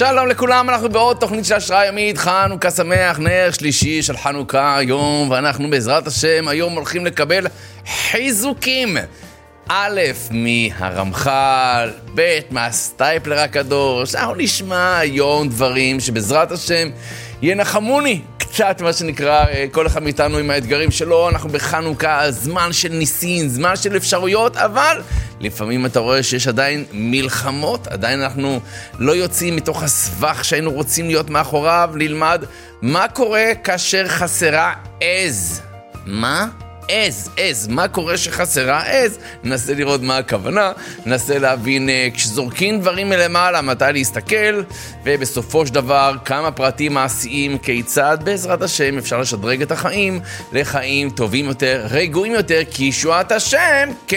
שלום לכולם, אנחנו בעוד תוכנית של השראה ימית, חנוכה שמח, נר שלישי של חנוכה היום, ואנחנו בעזרת השם היום הולכים לקבל חיזוקים. א', מהרמח"ל, ב', מהסטייפלר הקדוש, אנחנו נשמע היום דברים שבעזרת השם ינחמוני קצת, מה שנקרא, אה, כל אחד מאיתנו עם האתגרים שלו, אנחנו בחנוכה, זמן של ניסים, זמן של אפשרויות, אבל לפעמים אתה רואה שיש עדיין מלחמות, עדיין אנחנו לא יוצאים מתוך הסבך שהיינו רוצים להיות מאחוריו, נלמד מה קורה כאשר חסרה עז. מה? עז, עז, מה קורה שחסרה עז? ננסה לראות מה הכוונה, ננסה להבין uh, כשזורקים דברים מלמעלה, מתי להסתכל, ובסופו של דבר, כמה פרטים מעשיים, כיצד בעזרת השם אפשר לשדרג את החיים לחיים טובים יותר, רגועים יותר, כי ישועת השם כ...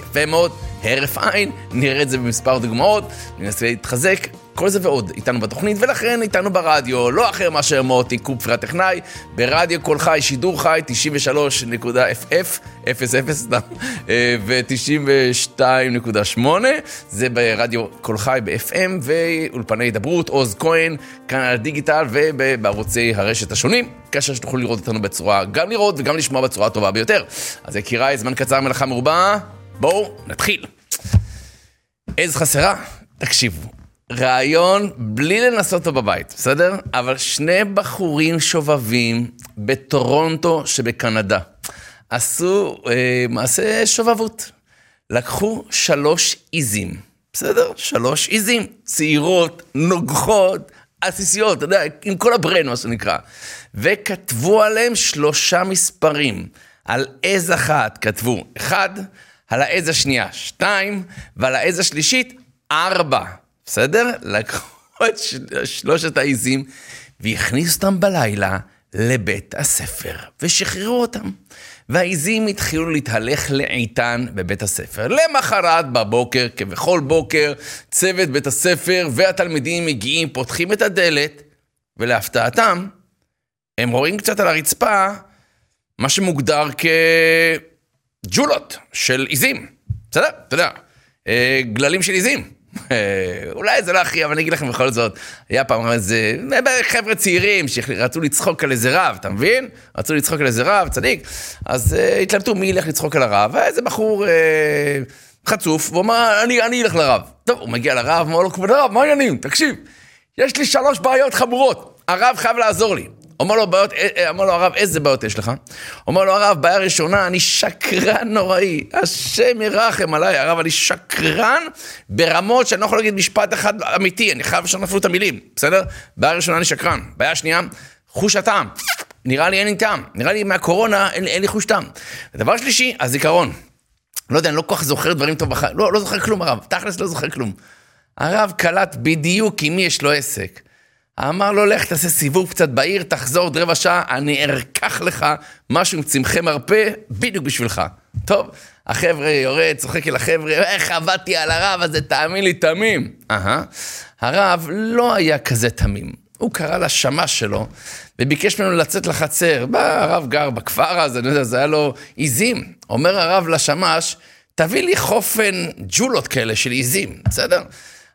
יפה מאוד, הרף עין, נראה את זה במספר דוגמאות, ננסה להתחזק. כל זה ועוד איתנו בתוכנית, ולכן איתנו ברדיו, לא אחר מאשר מוטי קופרי הטכנאי, ברדיו קול חי, שידור חי, 93.FF, 00 סתם, ו-92.8, זה ברדיו קול חי ב-FM, ואולפני הידברות, עוז כהן, כאן על הדיגיטל ובערוצי הרשת השונים, כאשר שתוכלו לראות אותנו בצורה, גם לראות וגם לשמוע בצורה הטובה ביותר. אז יקיריי, זמן קצר מלאכה מרובה, בואו נתחיל. איזה חסרה? תקשיבו, רעיון בלי לנסות אותו בבית, בסדר? אבל שני בחורים שובבים בטורונטו שבקנדה עשו אה, מעשה שובבות. לקחו שלוש עיזים, בסדר? שלוש עיזים, צעירות, נוגחות, עסיסיות, אתה יודע, עם כל הברן, מה שנקרא. וכתבו עליהם שלושה מספרים. על עז אחת כתבו אחד, על העז השנייה שתיים, ועל העז השלישית ארבע. בסדר? לקחו את שלושת העיזים והכניסו אותם בלילה לבית הספר, ושחררו אותם. והעיזים התחילו להתהלך לאיתן בבית הספר. למחרת בבוקר, כבכל בוקר, צוות בית הספר והתלמידים מגיעים, פותחים את הדלת, ולהפתעתם, הם רואים קצת על הרצפה מה שמוגדר כג'ולות של עיזים. בסדר? אתה יודע, אה, גללים של עיזים. אה, אולי זה לא הכי, אבל אני אגיד לכם בכל זאת, היה פעם איזה חבר'ה צעירים שרצו לצחוק על איזה רב, אתה מבין? רצו לצחוק על איזה רב, צדיק, אז uh, התלבטו מי ילך לצחוק על הרב, ואיזה בחור uh, חצוף, והוא אמר, אני, אני אלך לרב. טוב, הוא מגיע לרב, אמר לו, כבוד הרב, מה העניינים? תקשיב, יש לי שלוש בעיות חמורות, הרב חייב לעזור לי. אומר לו, בעיות, אה, אה, אומר לו הרב, איזה בעיות יש לך? אומר לו הרב, בעיה ראשונה, אני שקרן נוראי. השם ירחם עליי, הרב, אני שקרן ברמות שאני לא יכול להגיד משפט אחד אמיתי, אני חייב לשנות אפילו את המילים, בסדר? בעיה ראשונה, אני שקרן. בעיה שנייה, חוש הטעם. נראה לי אין לי טעם. נראה לי מהקורונה אין, אין לי חוש טעם. דבר שלישי, הזיכרון. לא יודע, אני לא כל כך זוכר דברים טוב בחיים. לא, לא זוכר כלום, הרב. תכלס לא זוכר כלום. הרב קלט בדיוק עם מי יש לו עסק. אמר לו, לך תעשה סיבוב קצת בעיר, תחזור עוד רבע שעה, אני ארקח לך משהו עם צמחי מרפא, בדיוק בשבילך. טוב, החבר'ה יורד, צוחק אל החבר'ה, איך עבדתי על הרב הזה, תאמין לי, תמים. אהה. הרב לא היה כזה תמים. הוא קרא לשמש שלו, וביקש ממנו לצאת לחצר. בא, הרב גר בכפר אז, אני יודע, זה היה לו עיזים. אומר הרב לשמש, תביא לי חופן ג'ולות כאלה של עיזים, בסדר?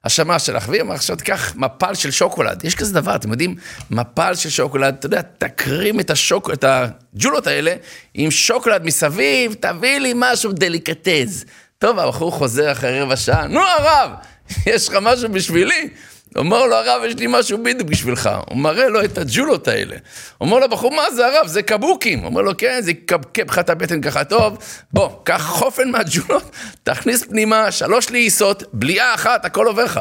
השמש שלך, והיא אמרה, עכשיו תיקח מפל של שוקולד, יש כזה דבר, אתם יודעים, מפל של שוקולד, אתה יודע, תקרים את, השוק, את הג'ולות האלה עם שוקולד מסביב, תביא לי משהו דליקטז. טוב, הבחור חוזר אחרי רבע שעה, נו הרב, יש לך משהו בשבילי? אומר לו הרב, יש לי משהו בדיוק בשבילך. הוא מראה לו את הג'ולות האלה. אומר לו הבחור, מה זה הרב? זה קבוקים. אומר לו, כן, זה יקבקב לך את הבטן ככה טוב. בוא, קח חופן מהג'ולות, תכניס פנימה, שלוש לעיסות, בליעה אחת, הכל עובר לך.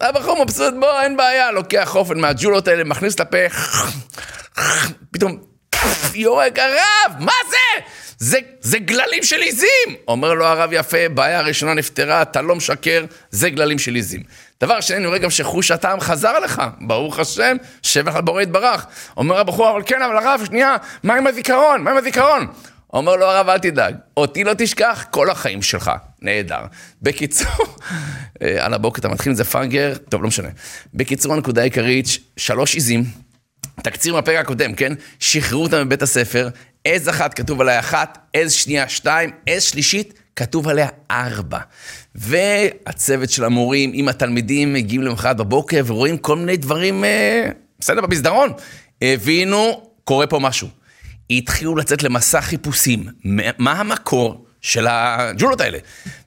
הבחור מבסוט, בוא, אין בעיה, לוקח חופן מהג'ולות האלה, מכניס לפה, פתאום יורק, הרב, מה זה? זה, זה גללים של עיזים! אומר לו הרב יפה, בעיה ראשונה נפתרה, אתה לא משקר, זה גללים של עיזים. דבר שני, אני רואה גם שחוש הטעם חזר לך, ברוך השם, שבח לבורא יתברך. אומר הבחור, אבל כן, אבל הרב, שנייה, מה עם הזיכרון? מה עם הזיכרון? אומר לו הרב, אל תדאג, אותי לא תשכח כל החיים שלך. נהדר. בקיצור, אה, על הבוקר אתה מתחיל עם זה פאנגר, טוב, לא משנה. בקיצור, הנקודה העיקרית, שלוש עיזים, תקציר מהפרק הקודם, כן? שחררו אותם מבית הספר, עז אחת כתוב עליי אחת, עז שנייה שתיים, עז שלישית כתוב עליה ארבע. והצוות של המורים עם התלמידים מגיעים למחרת בבוקר ורואים כל מיני דברים, אה, בסדר, במסדרון. הבינו, קורה פה משהו. התחילו לצאת למסע חיפושים. מה המקור של הג'ולות האלה?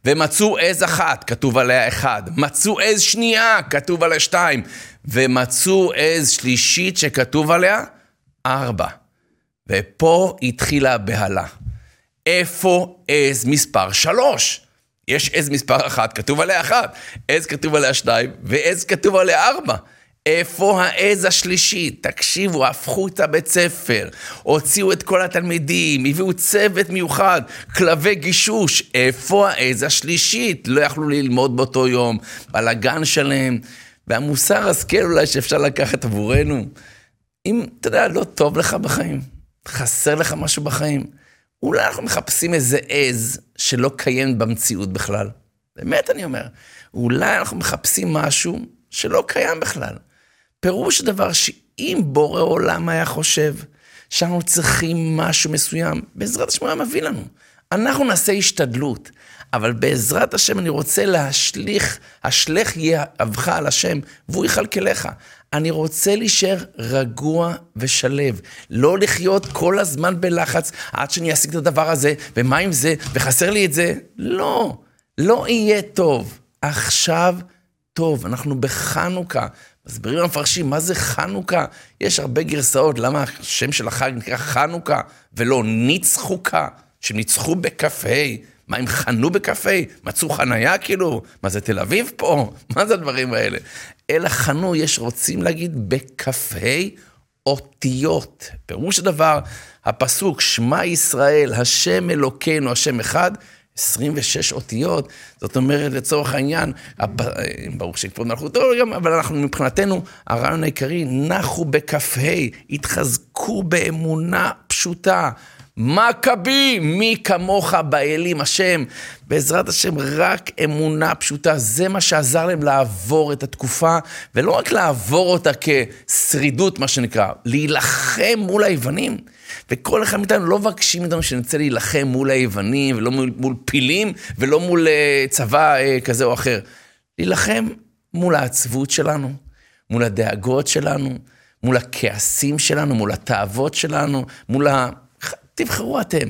ומצאו עז אחת, כתוב עליה אחד. מצאו עז שנייה, כתוב עליה שתיים. ומצאו עז שלישית שכתוב עליה ארבע. ופה התחילה הבהלה. איפה עז מספר שלוש? יש עז מספר אחת, כתוב עליה אחת, עז כתוב עליה שתיים, ועז כתוב עליה ארבע. איפה העז השלישית? תקשיבו, הפכו את הבית ספר, הוציאו את כל התלמידים, הביאו צוות מיוחד, כלבי גישוש. איפה העז השלישית? לא יכלו ללמוד באותו יום, בלאגן שלהם. והמוסר השכל אולי שאפשר לקחת עבורנו, אם, אתה יודע, לא טוב לך בחיים, חסר לך משהו בחיים, אולי אנחנו מחפשים איזה עז שלא קיים במציאות בכלל. באמת אני אומר, אולי אנחנו מחפשים משהו שלא קיים בכלל. פירוש הדבר שאם בורא עולם היה חושב שאנחנו צריכים משהו מסוים, בעזרת השם הוא היה מביא לנו. אנחנו נעשה השתדלות, אבל בעזרת השם אני רוצה להשליך, השלך יהבך על השם, והוא יכלכלך. אני רוצה להישאר רגוע ושלב, לא לחיות כל הזמן בלחץ עד שאני אשיג את הדבר הזה, ומה עם זה, וחסר לי את זה. לא, לא יהיה טוב. עכשיו טוב, אנחנו בחנוכה. מסבירים המפרשים, מה זה חנוכה? יש הרבה גרסאות, למה השם של החג נקרא חנוכה ולא ניצחוקה, שניצחו בכ"ה. מה, הם חנו בכ"ה? מצאו חנייה כאילו? מה זה תל אביב פה? מה זה הדברים האלה? אלא חנו, יש רוצים להגיד בכ"ה אותיות. פירוש הדבר, הפסוק, שמע ישראל, השם אלוקינו, השם אחד, 26 אותיות, זאת אומרת, לצורך העניין, ברוך שכבוד מלכותו גם, אבל אנחנו מבחינתנו, הרעיון העיקרי, נחו בכ"ה, התחזקו באמונה פשוטה. מכבי, מי כמוך באלים, השם. בעזרת השם, רק אמונה פשוטה, זה מה שעזר להם לעבור את התקופה, ולא רק לעבור אותה כשרידות, מה שנקרא, להילחם מול היוונים. וכל אחד מאיתנו לא מבקשים מאיתנו שנצא להילחם מול היוונים, ולא מול, מול פילים, ולא מול uh, צבא uh, כזה או אחר. להילחם מול העצבות שלנו, מול הדאגות שלנו, מול הכעסים שלנו, מול התאוות שלנו, מול ה... תבחרו אתם.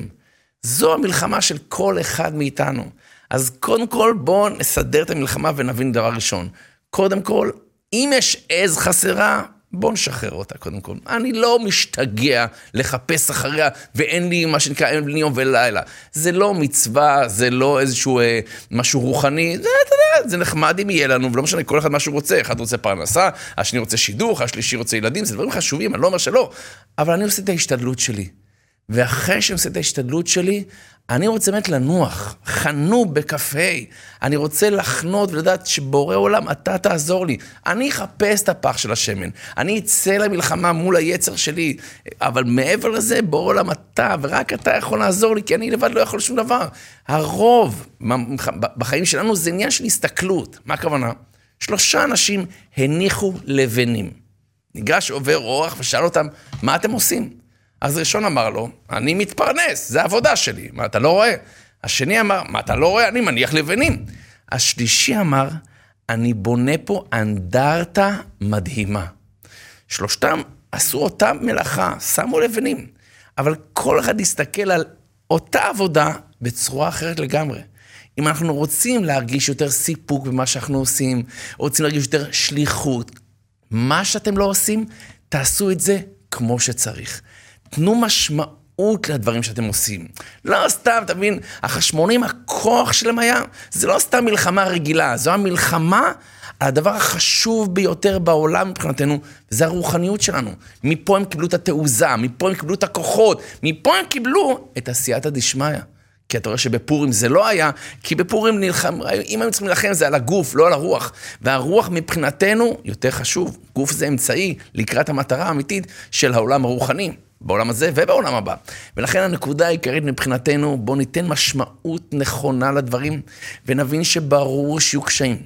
זו המלחמה של כל אחד מאיתנו. אז קודם כל, בואו נסדר את המלחמה ונבין דבר ראשון. קודם כל, אם יש עז חסרה, בואו נשחרר אותה קודם כל. אני לא משתגע לחפש אחריה, ואין לי מה שנקרא, אין לי יום ולילה. זה לא מצווה, זה לא איזשהו אה, משהו רוחני, זה, אתה יודע, זה נחמד אם יהיה לנו, ולא משנה, כל אחד מה שהוא רוצה. אחד רוצה פרנסה, השני רוצה שידוך, השלישי רוצה ילדים, זה דברים חשובים, אני לא אומר שלא. אבל אני עושה את ההשתדלות שלי. ואחרי שאני עושה את ההשתדלות שלי, אני רוצה באמת לנוח, חנו בכ"ה. אני רוצה לחנות ולדעת שבורא עולם, אתה תעזור לי. אני אחפש את הפח של השמן. אני אצא למלחמה מול היצר שלי. אבל מעבר לזה, בורא עולם, אתה, ורק אתה יכול לעזור לי, כי אני לבד לא יכול שום דבר. הרוב בחיים שלנו זה עניין של הסתכלות. מה הכוונה? שלושה אנשים הניחו לבנים. ניגש עובר אורח ושאל אותם, מה אתם עושים? אז ראשון אמר לו, אני מתפרנס, זה העבודה שלי, מה אתה לא רואה? השני אמר, מה אתה לא רואה? אני מניח לבנים. השלישי אמר, אני בונה פה אנדרטה מדהימה. שלושתם עשו אותה מלאכה, שמו לבנים, אבל כל אחד יסתכל על אותה עבודה בצורה אחרת לגמרי. אם אנחנו רוצים להרגיש יותר סיפוק במה שאנחנו עושים, רוצים להרגיש יותר שליחות, מה שאתם לא עושים, תעשו את זה כמו שצריך. תנו משמעות לדברים שאתם עושים. לא סתם, אתה מבין, החשמונים, הכוח שלהם היה, זה לא סתם מלחמה רגילה, זו המלחמה על הדבר החשוב ביותר בעולם מבחינתנו, וזה הרוחניות שלנו. מפה הם קיבלו את התעוזה, מפה הם קיבלו את הכוחות, מפה הם קיבלו את עשייתא דשמיא. כי אתה רואה שבפורים זה לא היה, כי בפורים נלחם, אם היינו צריכים להילחם זה על הגוף, לא על הרוח. והרוח מבחינתנו יותר חשוב. גוף זה אמצעי לקראת המטרה האמיתית של העולם הרוחני. בעולם הזה ובעולם הבא. ולכן הנקודה העיקרית מבחינתנו, בואו ניתן משמעות נכונה לדברים, ונבין שברור שיהיו קשיים.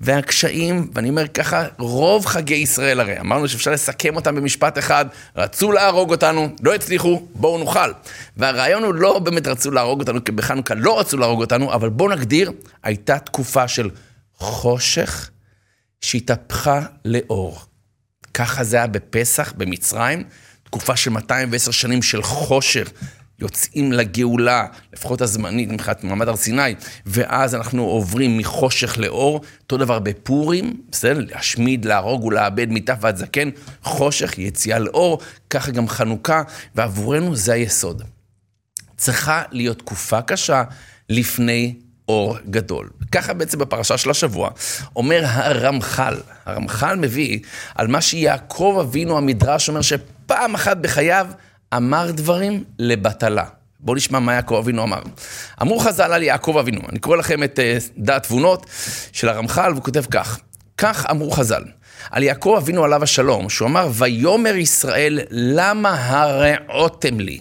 והקשיים, ואני אומר ככה, רוב חגי ישראל הרי, אמרנו שאפשר לסכם אותם במשפט אחד, רצו להרוג אותנו, לא הצליחו, בואו נאכל. והרעיון הוא לא באמת רצו להרוג אותנו, כי בחנוכה לא רצו להרוג אותנו, אבל בואו נגדיר, הייתה תקופה של חושך שהתהפכה לאור. ככה זה היה בפסח, במצרים. תקופה של 210 שנים של חושך, יוצאים לגאולה, לפחות הזמנית, מבחינת מעמד הר סיני, ואז אנחנו עוברים מחושך לאור, אותו דבר בפורים, בסדר? להשמיד, להרוג ולאבד מטף ועד זקן, חושך, יציאה לאור, ככה גם חנוכה, ועבורנו זה היסוד. צריכה להיות תקופה קשה לפני אור גדול. ככה בעצם בפרשה של השבוע אומר הרמח"ל, הרמח"ל מביא על מה שיעקב אבינו המדרש אומר שפעם אחת בחייו אמר דברים לבטלה. בואו נשמע מה יעקב אבינו אמר. אמרו חז"ל על יעקב אבינו, אני קורא לכם את uh, דעת תבונות של הרמח"ל, והוא כותב כך: כך אמרו חז"ל, על יעקב אבינו עליו השלום, שהוא אמר, ויאמר ישראל, למה הרעותם לי?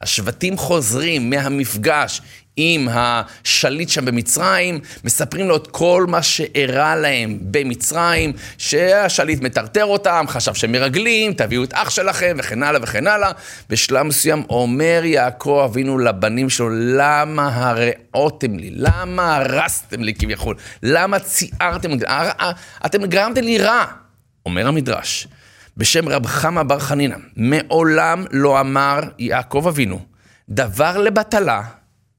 השבטים חוזרים מהמפגש עם השליט שם במצרים, מספרים לו את כל מה שאירע להם במצרים, שהשליט מטרטר אותם, חשב שהם מרגלים, תביאו את אח שלכם, וכן הלאה וכן הלאה. בשלב מסוים אומר יעקב אבינו לבנים שלו, למה הרעותם לי? למה הרסתם לי כביכול? למה ציערתם? אתם גרמתם לי רע, אומר המדרש. בשם רב חמא בר חנינא, מעולם לא אמר יעקב אבינו דבר לבטלה,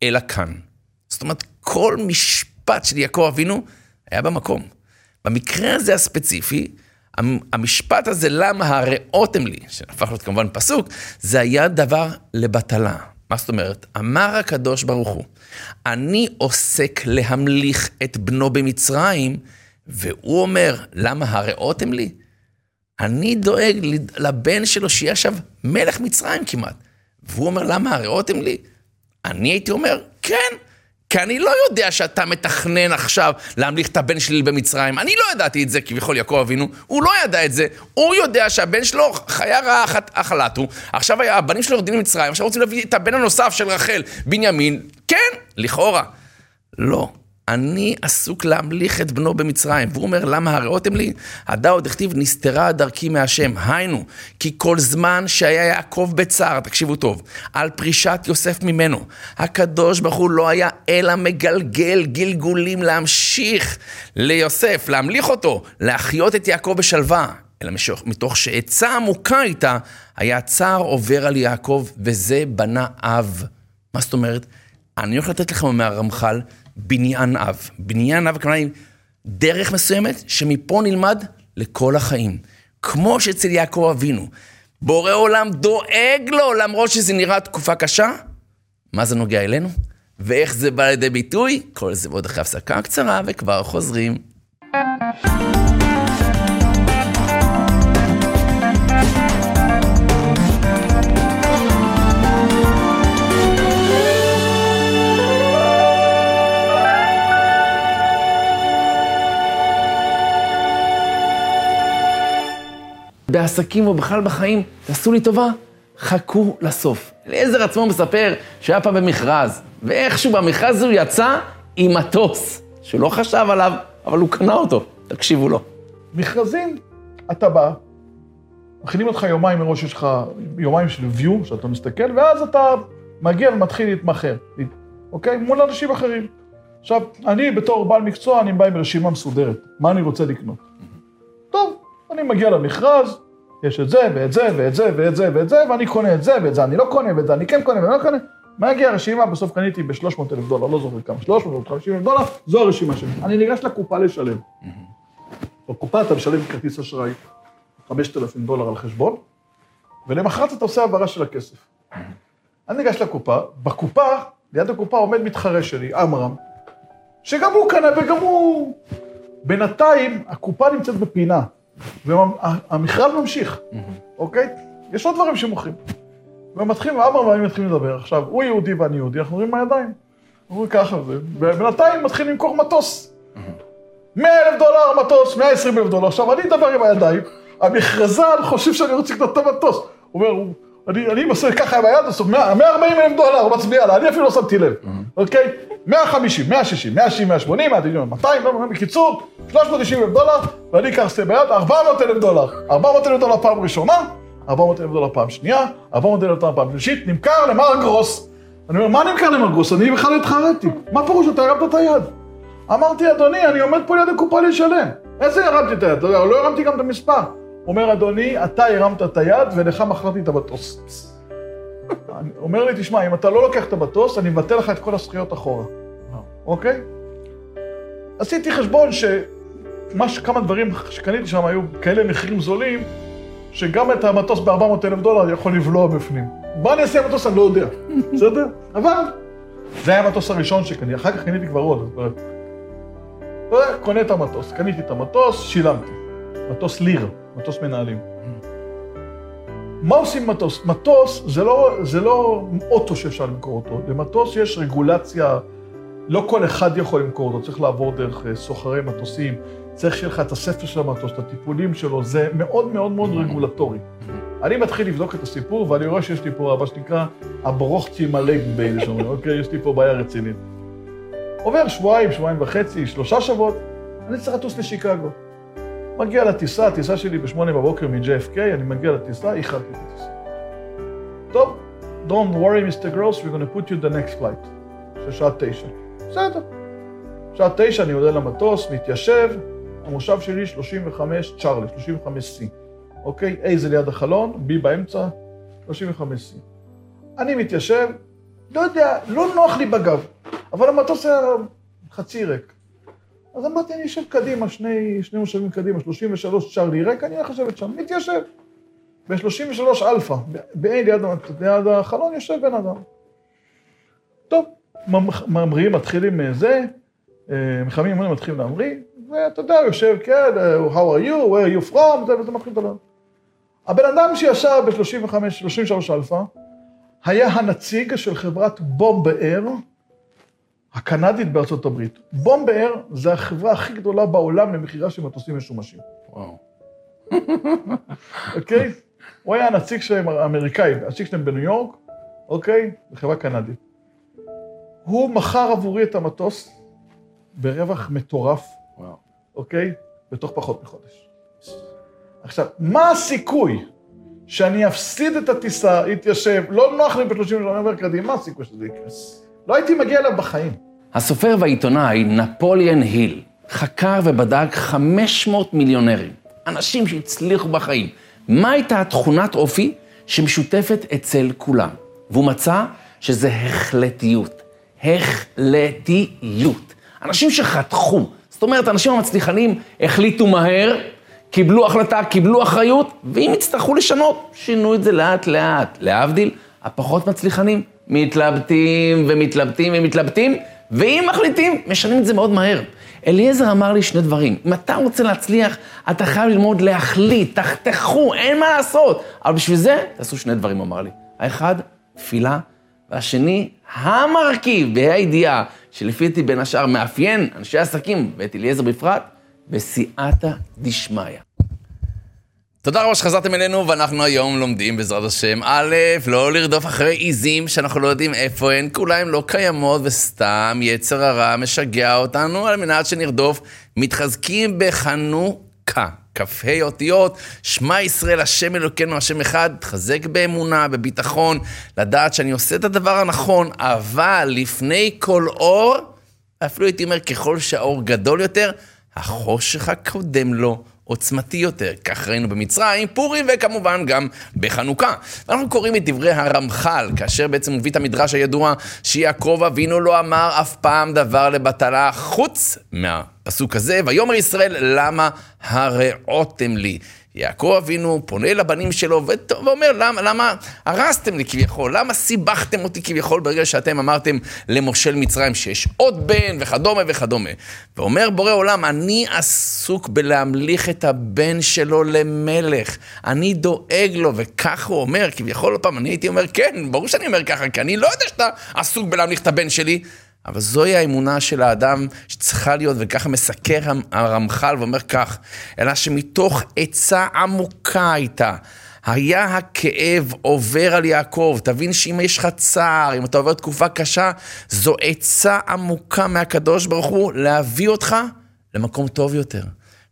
אלא כאן. זאת אומרת, כל משפט של יעקב אבינו היה במקום. במקרה הזה הספציפי, המשפט הזה, למה הראותם לי, שהפך להיות כמובן פסוק, זה היה דבר לבטלה. מה זאת אומרת? אמר הקדוש ברוך הוא, אני עוסק להמליך את בנו במצרים, והוא אומר, למה הראותם לי? אני דואג לבן שלו שיהיה עכשיו מלך מצרים כמעט. והוא אומר, למה הראותם לי? אני הייתי אומר, כן, כי אני לא יודע שאתה מתכנן עכשיו להמליך את הבן שלי במצרים. אני לא ידעתי את זה, כביכול יעקב אבינו, הוא לא ידע את זה. הוא יודע שהבן שלו חיה רעה אחת הוא. עכשיו הבנים שלו יורדים למצרים, עכשיו רוצים להביא את הבן הנוסף של רחל, בנימין. כן, לכאורה. לא. אני עסוק להמליך את בנו במצרים. והוא אומר, למה הראותם לי? הדא עוד הכתיב, נסתרה דרכי מהשם. היינו, כי כל זמן שהיה יעקב בצער, תקשיבו טוב, על פרישת יוסף ממנו, הקדוש ברוך הוא לא היה אלא מגלגל גלגולים להמשיך ליוסף, להמליך אותו, להחיות את יעקב בשלווה. אלא מתוך שעצה עמוקה איתה, היה צער עובר על יעקב, וזה בנה אב. מה זאת אומרת? אני הולך לתת לכם מהרמח"ל בניין אב. בניין אב, כלומר, דרך מסוימת שמפה נלמד לכל החיים. כמו שאצל יעקב אבינו, בורא עולם דואג לו, למרות שזה נראה תקופה קשה. מה זה נוגע אלינו? ואיך זה בא לידי ביטוי? כל זה ועוד אחרי הפסקה קצרה, וכבר חוזרים. בעסקים או בכלל בחיים, תעשו לי טובה, חכו לסוף. אליעזר עצמו מספר שהיה פעם במכרז, ואיכשהו במכרז הוא יצא עם מטוס, שהוא לא חשב עליו, אבל הוא קנה אותו. תקשיבו לו. מכרזים, אתה בא, מכינים אותך יומיים מראש, יש לך יומיים של view, שאתה מסתכל, ואז אתה מגיע ומתחיל להתמחר, אוקיי? מול אנשים אחרים. עכשיו, אני בתור בעל מקצוע, אני בא עם רשימה מסודרת, מה אני רוצה לקנות. טוב, אני מגיע למכרז, יש את זה, ואת זה, ואת זה, ואת זה, ואת זה, ואני קונה את זה, ואת זה אני לא קונה, ואת זה אני כן קונה, ואני לא קונה. מה הגיע הרשימה? בסוף קניתי ב-300 אלף דולר, לא זוכר כמה, 350 אלף דולר, זו הרשימה שלי. אני ניגש לקופה לשלם. בקופה אתה משלם כרטיס אשראי 5,000 דולר על חשבון, ולמחרת אתה עושה העברה של הכסף. אני ניגש לקופה, בקופה, ליד הקופה עומד מתחרה שלי, עמרם, שגם הוא קנה וגם הוא... בינתיים, הקופה נמצאת בפינה. והמכרז ממשיך, אוקיי? יש עוד דברים שמוכרים. ומתחילים, אברהם ואני מתחילים לדבר. עכשיו, הוא יהודי ואני יהודי, אנחנו אומרים מהידיים. אומרים ככה, ובינתיים מתחיל למכור מטוס. 100 אלף דולר מטוס, 120 אלף דולר. עכשיו, אני אדבר עם הידיים, המכרזן חושב שאני רוצה לקנות את המטוס. הוא אומר, אני, אני עושה ככה ביד, עושה 140 אלף דולר, הוא מצביע לה, אני אפילו לא שמתי לב, אוקיי? 150, 160, 160, 180, 190, 200, לא, בקיצור, 390 אלף דולר, ואני אקח סטי ביד, 400 אלף דולר. 400 אלף דולר פעם ראשונה, 400 אלף דולר פעם שנייה, 400 אלף דולר פעם שלישית, נמכר למר גרוס. אני אומר, מה נמכר למר גרוס? אני בכלל התחרטתי. מה פירוש אתה הרמת את היד? אמרתי, אדוני, אני עומד פה ליד הקופה לשלם. איזה הרמתי את היד? יודע, לא הרמתי גם את המספר. אומר, אדוני, אתה הרמת את היד ולך מכרתי את המטוס. אומר לי, תשמע, אם אתה לא לוקח את המטוס, אני מבטל לך את כל הזכויות אחורה. אוקיי? עשיתי חשבון שמה ש... כמה דברים שקניתי שם היו כאלה מחירים זולים, שגם את המטוס ב-400 אלף דולר אני יכול לבלוע בפנים. מה אני אעשה עם המטוס אני לא יודע, בסדר? אבל זה היה המטוס הראשון שקניתי, אחר כך קניתי כבר עוד. קונה את המטוס, קניתי את המטוס, שילמתי. מטוס ליר, מטוס מנהלים. מה עושים מטוס? מטוס זה לא, זה לא אוטו שאפשר למכור אותו, למטוס יש רגולציה, לא כל אחד יכול למכור אותו, צריך לעבור דרך אה, סוחרי מטוסים, צריך שיהיה לך את הספר של המטוס, את הטיפולים שלו, זה מאוד מאוד מאוד רגולטורי. אני מתחיל לבדוק את הסיפור, ואני רואה שיש לי פה מה שנקרא הברוכצ'י מלג בייל, שאומרים, אוקיי, יש לי פה בעיה רצינית. עובר שבועיים, שבועיים וחצי, שלושה שבועות, אני צריך לטוס לשיקגו. מגיע לטיסה, הטיסה שלי בשמונה בבוקר מ-JFK, אני מגיע לטיסה, איחרתי את הטיסה. טוב, Don't worry, Mr. Gross, we're going to put you the next flight. של שעה תשע. בסדר. שעה תשע אני עולה למטוס, מתיישב, המושב שלי 35 צ'ארלי, 35 C. אוקיי? A זה ליד החלון, B באמצע, 35 C. אני מתיישב, לא יודע, לא נוח לי בגב, אבל המטוס היה חצי ריק. אז אמרתי, אני אשב קדימה, שני, שני מושבים קדימה, 33 Charlie ריק, אני הולך לשבת שם, מתיישב. ב-33 אלפא, ב-A ליד, ליד החלון יושב בן אדם. טוב, ממ- ממריאים, מתחילים אה, זה, אה, מחממים מנועים מתחילים להמריא, ואתה יודע, הוא יושב, כן, אה, how are you, where are you from, זה, וזה מתחיל לדבר. הבן אדם שישב ב-35, 33 אלפא, היה הנציג של חברת בומבאר, הקנדית בארצות הברית. בומבאר זה החברה הכי גדולה בעולם למכירה של מטוסים משומשים, וואו. אוקיי? הוא היה הנציג שלהם, האמריקאי, הנציג שלהם בניו יורק, אוקיי? זו חברה קנדית. הוא מכר עבורי את המטוס ברווח מטורף, וואו. אוקיי? בתוך פחות מחודש. עכשיו, מה הסיכוי שאני אפסיד את הטיסה, אתיישב, לא נוח לי ב-30 אני אומר קדימה, מה הסיכוי שזה יקרה? לא הייתי מגיע אליו בחיים. הסופר והעיתונאי נפוליאן היל חקר ובדק 500 מיליונרים, אנשים שהצליחו בחיים. מה הייתה תכונת אופי שמשותפת אצל כולם? והוא מצא שזה החלטיות. החלטיות. אנשים שחתכו, זאת אומרת, האנשים המצליחנים החליטו מהר, קיבלו החלטה, קיבלו אחריות, ואם יצטרכו לשנות, שינו את זה לאט-לאט. להבדיל, הפחות מצליחנים מתלבטים ומתלבטים ומתלבטים, ואם מחליטים, משנים את זה מאוד מהר. אליעזר אמר לי שני דברים. אם אתה רוצה להצליח, אתה חייב ללמוד להחליט, תחתכו, אין מה לעשות. אבל בשביל זה, תעשו שני דברים, הוא אמר לי. האחד, תפילה, והשני, המרכיב, בה"א הידיעה, שלפי דעתי בין השאר מאפיין אנשי עסקים, ואת אליעזר בפרט, בסייעתא דשמיא. תודה רבה שחזרתם אלינו, ואנחנו היום לומדים בעזרת השם, א', לא לרדוף אחרי עיזים שאנחנו לא יודעים איפה הן, כי אולי הן לא קיימות וסתם יצר הרע משגע אותנו, על מנת שנרדוף, מתחזקים בחנוכה. כ"ה אותיות, שמע ישראל, השם אלוקינו, השם אחד, תחזק באמונה, בביטחון, לדעת שאני עושה את הדבר הנכון, אבל לפני כל אור, אפילו הייתי אומר, ככל שהאור גדול יותר, החושך הקודם לו עוצמתי יותר. כך ראינו במצרים, פורים וכמובן גם בחנוכה. אנחנו קוראים את דברי הרמח"ל, כאשר בעצם מביא את המדרש הידוע שיעקב אבינו לא אמר אף פעם דבר לבטלה חוץ מהפסוק הזה, ויאמר ישראל, למה הרעותם לי? יעקב אבינו פונה לבנים שלו ואומר, למה, למה הרסתם לי כביכול? למה סיבכתם אותי כביכול ברגע שאתם אמרתם למושל מצרים שיש עוד בן וכדומה וכדומה? ואומר בורא עולם, אני עסוק בלהמליך את הבן שלו למלך. אני דואג לו, וכך הוא אומר, כביכול, עוד פעם, אני הייתי אומר, כן, ברור שאני אומר ככה, כי אני לא יודע שאתה עסוק בלהמליך את הבן שלי. אבל זוהי האמונה של האדם שצריכה להיות, וככה מסקר הרמח"ל ואומר כך, אלא שמתוך עצה עמוקה הייתה, היה הכאב עובר על יעקב. תבין שאם יש לך צער, אם אתה עובר תקופה קשה, זו עצה עמוקה מהקדוש ברוך הוא להביא אותך למקום טוב יותר.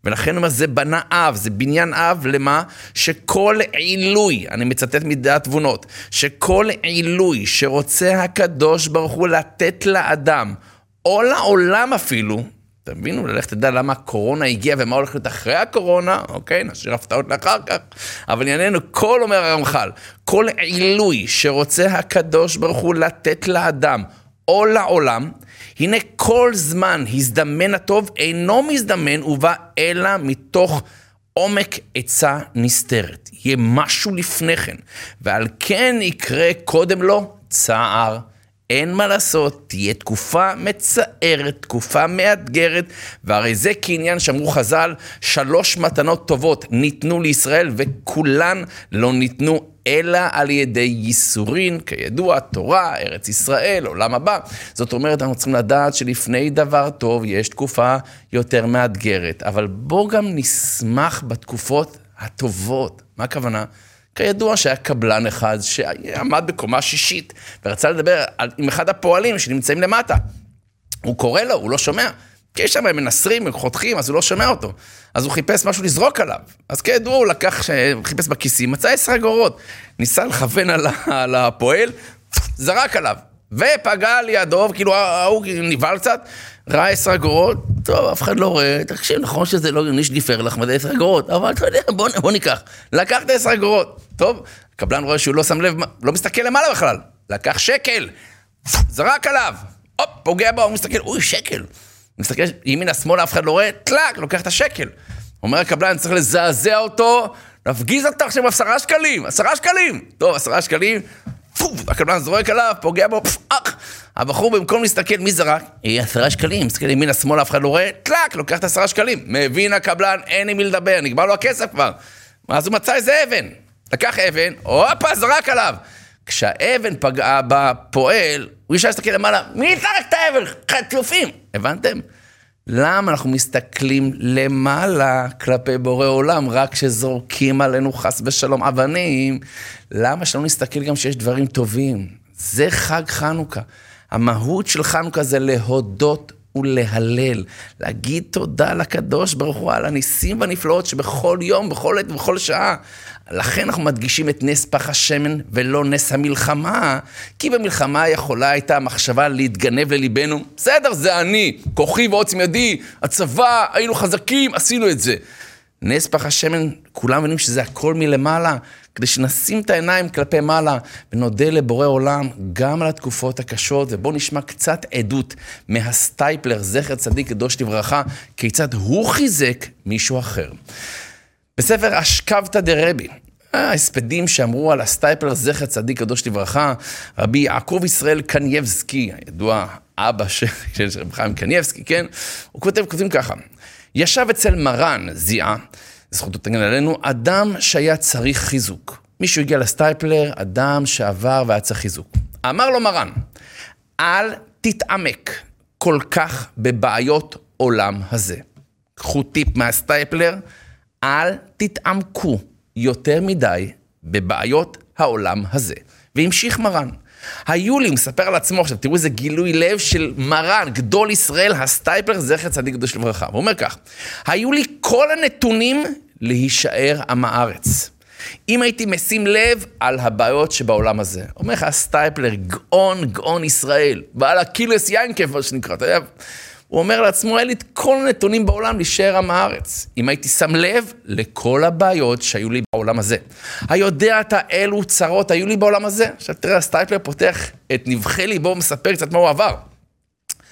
ולכן הוא אומר, זה בנה אב, זה בניין אב, למה? שכל עילוי, אני מצטט מדעת תבונות, שכל עילוי שרוצה הקדוש ברוך הוא לתת לאדם, או לעולם אפילו, תבינו, ללך תדע למה הקורונה הגיעה ומה הולך להיות אחרי הקורונה, אוקיי? נשאיר הפתעות לאחר כך. אבל ענייננו, כל אומר הרמח"ל, כל עילוי שרוצה הקדוש ברוך הוא לתת לאדם או לעולם, הנה כל זמן הזדמן הטוב אינו מזדמן ובא אלא מתוך עומק עצה נסתרת. יהיה משהו לפני כן, ועל כן יקרה קודם לו צער. אין מה לעשות, תהיה תקופה מצערת, תקופה מאתגרת, והרי זה כעניין שאמרו חז"ל, שלוש מתנות טובות ניתנו לישראל וכולן לא ניתנו אלא על ידי ייסורין, כידוע, תורה, ארץ ישראל, עולם הבא. זאת אומרת, אנחנו צריכים לדעת שלפני דבר טוב יש תקופה יותר מאתגרת, אבל בואו גם נשמח בתקופות הטובות. מה הכוונה? כידוע שהיה קבלן אחד שעמד בקומה שישית ורצה לדבר עם אחד הפועלים שנמצאים למטה. הוא קורא לו, הוא לא שומע. כי שם, הם מנסרים, הם חותכים, אז הוא לא שומע אותו. אז הוא חיפש משהו לזרוק עליו. אז כידוע, הוא לקח, חיפש בכיסים, מצא עשר אגורות. ניסה לכוון על, על הפועל, זרק עליו. ופגע לידו, כאילו ההוא נבהל קצת, ראה עשר אגורות, טוב, אף אחד לא רואה, תקשיב, נכון שזה לא ניש גיפר לך, מה זה עשר אגורות, אבל אתה יודע, בוא, בוא ניקח. לקח את העשר אגורות, טוב, הקבלן רואה שהוא לא שם לב, לא מסתכל למעלה בכלל, לקח שקל, זרק עליו, הופ, פוגע בו, הוא מסתכל, אוי, שקל. מסתכל ימינה שמאלה, אף אחד לא רואה, טלאק, לוקח את השקל. אומר הקבלן, צריך לזעזע אותו, להפגיז אותו עכשיו עשרה שקלים, עשרה שקלים. טוב, עשרה שקלים, פוף, הקבלן זורק עליו, פוגע בו, פוף, אח. הבחור במקום להסתכל, מי זרק? היא עשרה שקלים, מסתכל ימינה שמאלה, אף אחד לא רואה, טלאק, לוקח את עשרה שקלים. מבין הקבלן, אין עם מי לדבר, נגמר לו הכסף כבר. אז הוא מצא איזה אבן. לקח אבן, הופה, זרק עליו. כשהאבן פגעה בפועל, הוא ישר להסתכל למעלה, מי זרק את האבן? חצופים. הבנתם? למה אנחנו מסתכלים למעלה כלפי בורא עולם, רק כשזורקים עלינו חס ושלום אבנים? למה שלא נסתכל גם שיש דברים טובים? זה חג חנוכה. המהות של חנוכה זה להודות ולהלל, להגיד תודה לקדוש ברוך הוא על הניסים והנפלאות שבכל יום, בכל עת ובכל שעה. לכן אנחנו מדגישים את נס פח השמן ולא נס המלחמה, כי במלחמה יכולה הייתה המחשבה להתגנב לליבנו, בסדר, זה אני, כוחי ועוצם ידי, הצבא, היינו חזקים, עשינו את זה. נס פח השמן, כולם מבינים שזה הכל מלמעלה, כדי שנשים את העיניים כלפי מעלה ונודה לבורא עולם גם על התקופות הקשות, ובואו נשמע קצת עדות מהסטייפלר, זכר צדיק קדוש לברכה, כיצד הוא חיזק מישהו אחר. בספר אשכבתא דרבי, ההספדים שאמרו על הסטייפלר, זכר צדיק קדוש לברכה, רבי יעקב ישראל קנייבסקי, הידוע אבא של רבי חיים קנייבסקי, כן? הוא כותב, כותבים ככה, ישב אצל מרן זיע"א, זכותו תגן עלינו, אדם שהיה צריך חיזוק. מישהו הגיע לסטייפלר, אדם שעבר והיה צריך חיזוק. אמר לו מרן, אל תתעמק כל כך בבעיות עולם הזה. קחו טיפ מהסטייפלר, אל תתעמקו יותר מדי בבעיות העולם הזה. והמשיך מרן. היו לי, מספר על עצמו, עכשיו תראו איזה גילוי לב של מרן, גדול ישראל, הסטייפלר, זכר צדיק קדוש לברכה. הוא אומר כך, היו לי כל הנתונים להישאר עם הארץ. אם הייתי משים לב על הבעיות שבעולם הזה. אומר לך הסטייפלר, גאון, גאון ישראל, בעל הקהילס יענקב, מה שנקרא, אתה יודע, הוא אומר לעצמו, היה לי את כל הנתונים בעולם להישאר עם הארץ. אם הייתי שם לב לכל הבעיות שהיו לי בעולם הזה. היודע אתה אילו צרות היו לי בעולם הזה? עכשיו תראה, הסטייפלר פותח את נבכי ליבו ומספר קצת מה הוא עבר.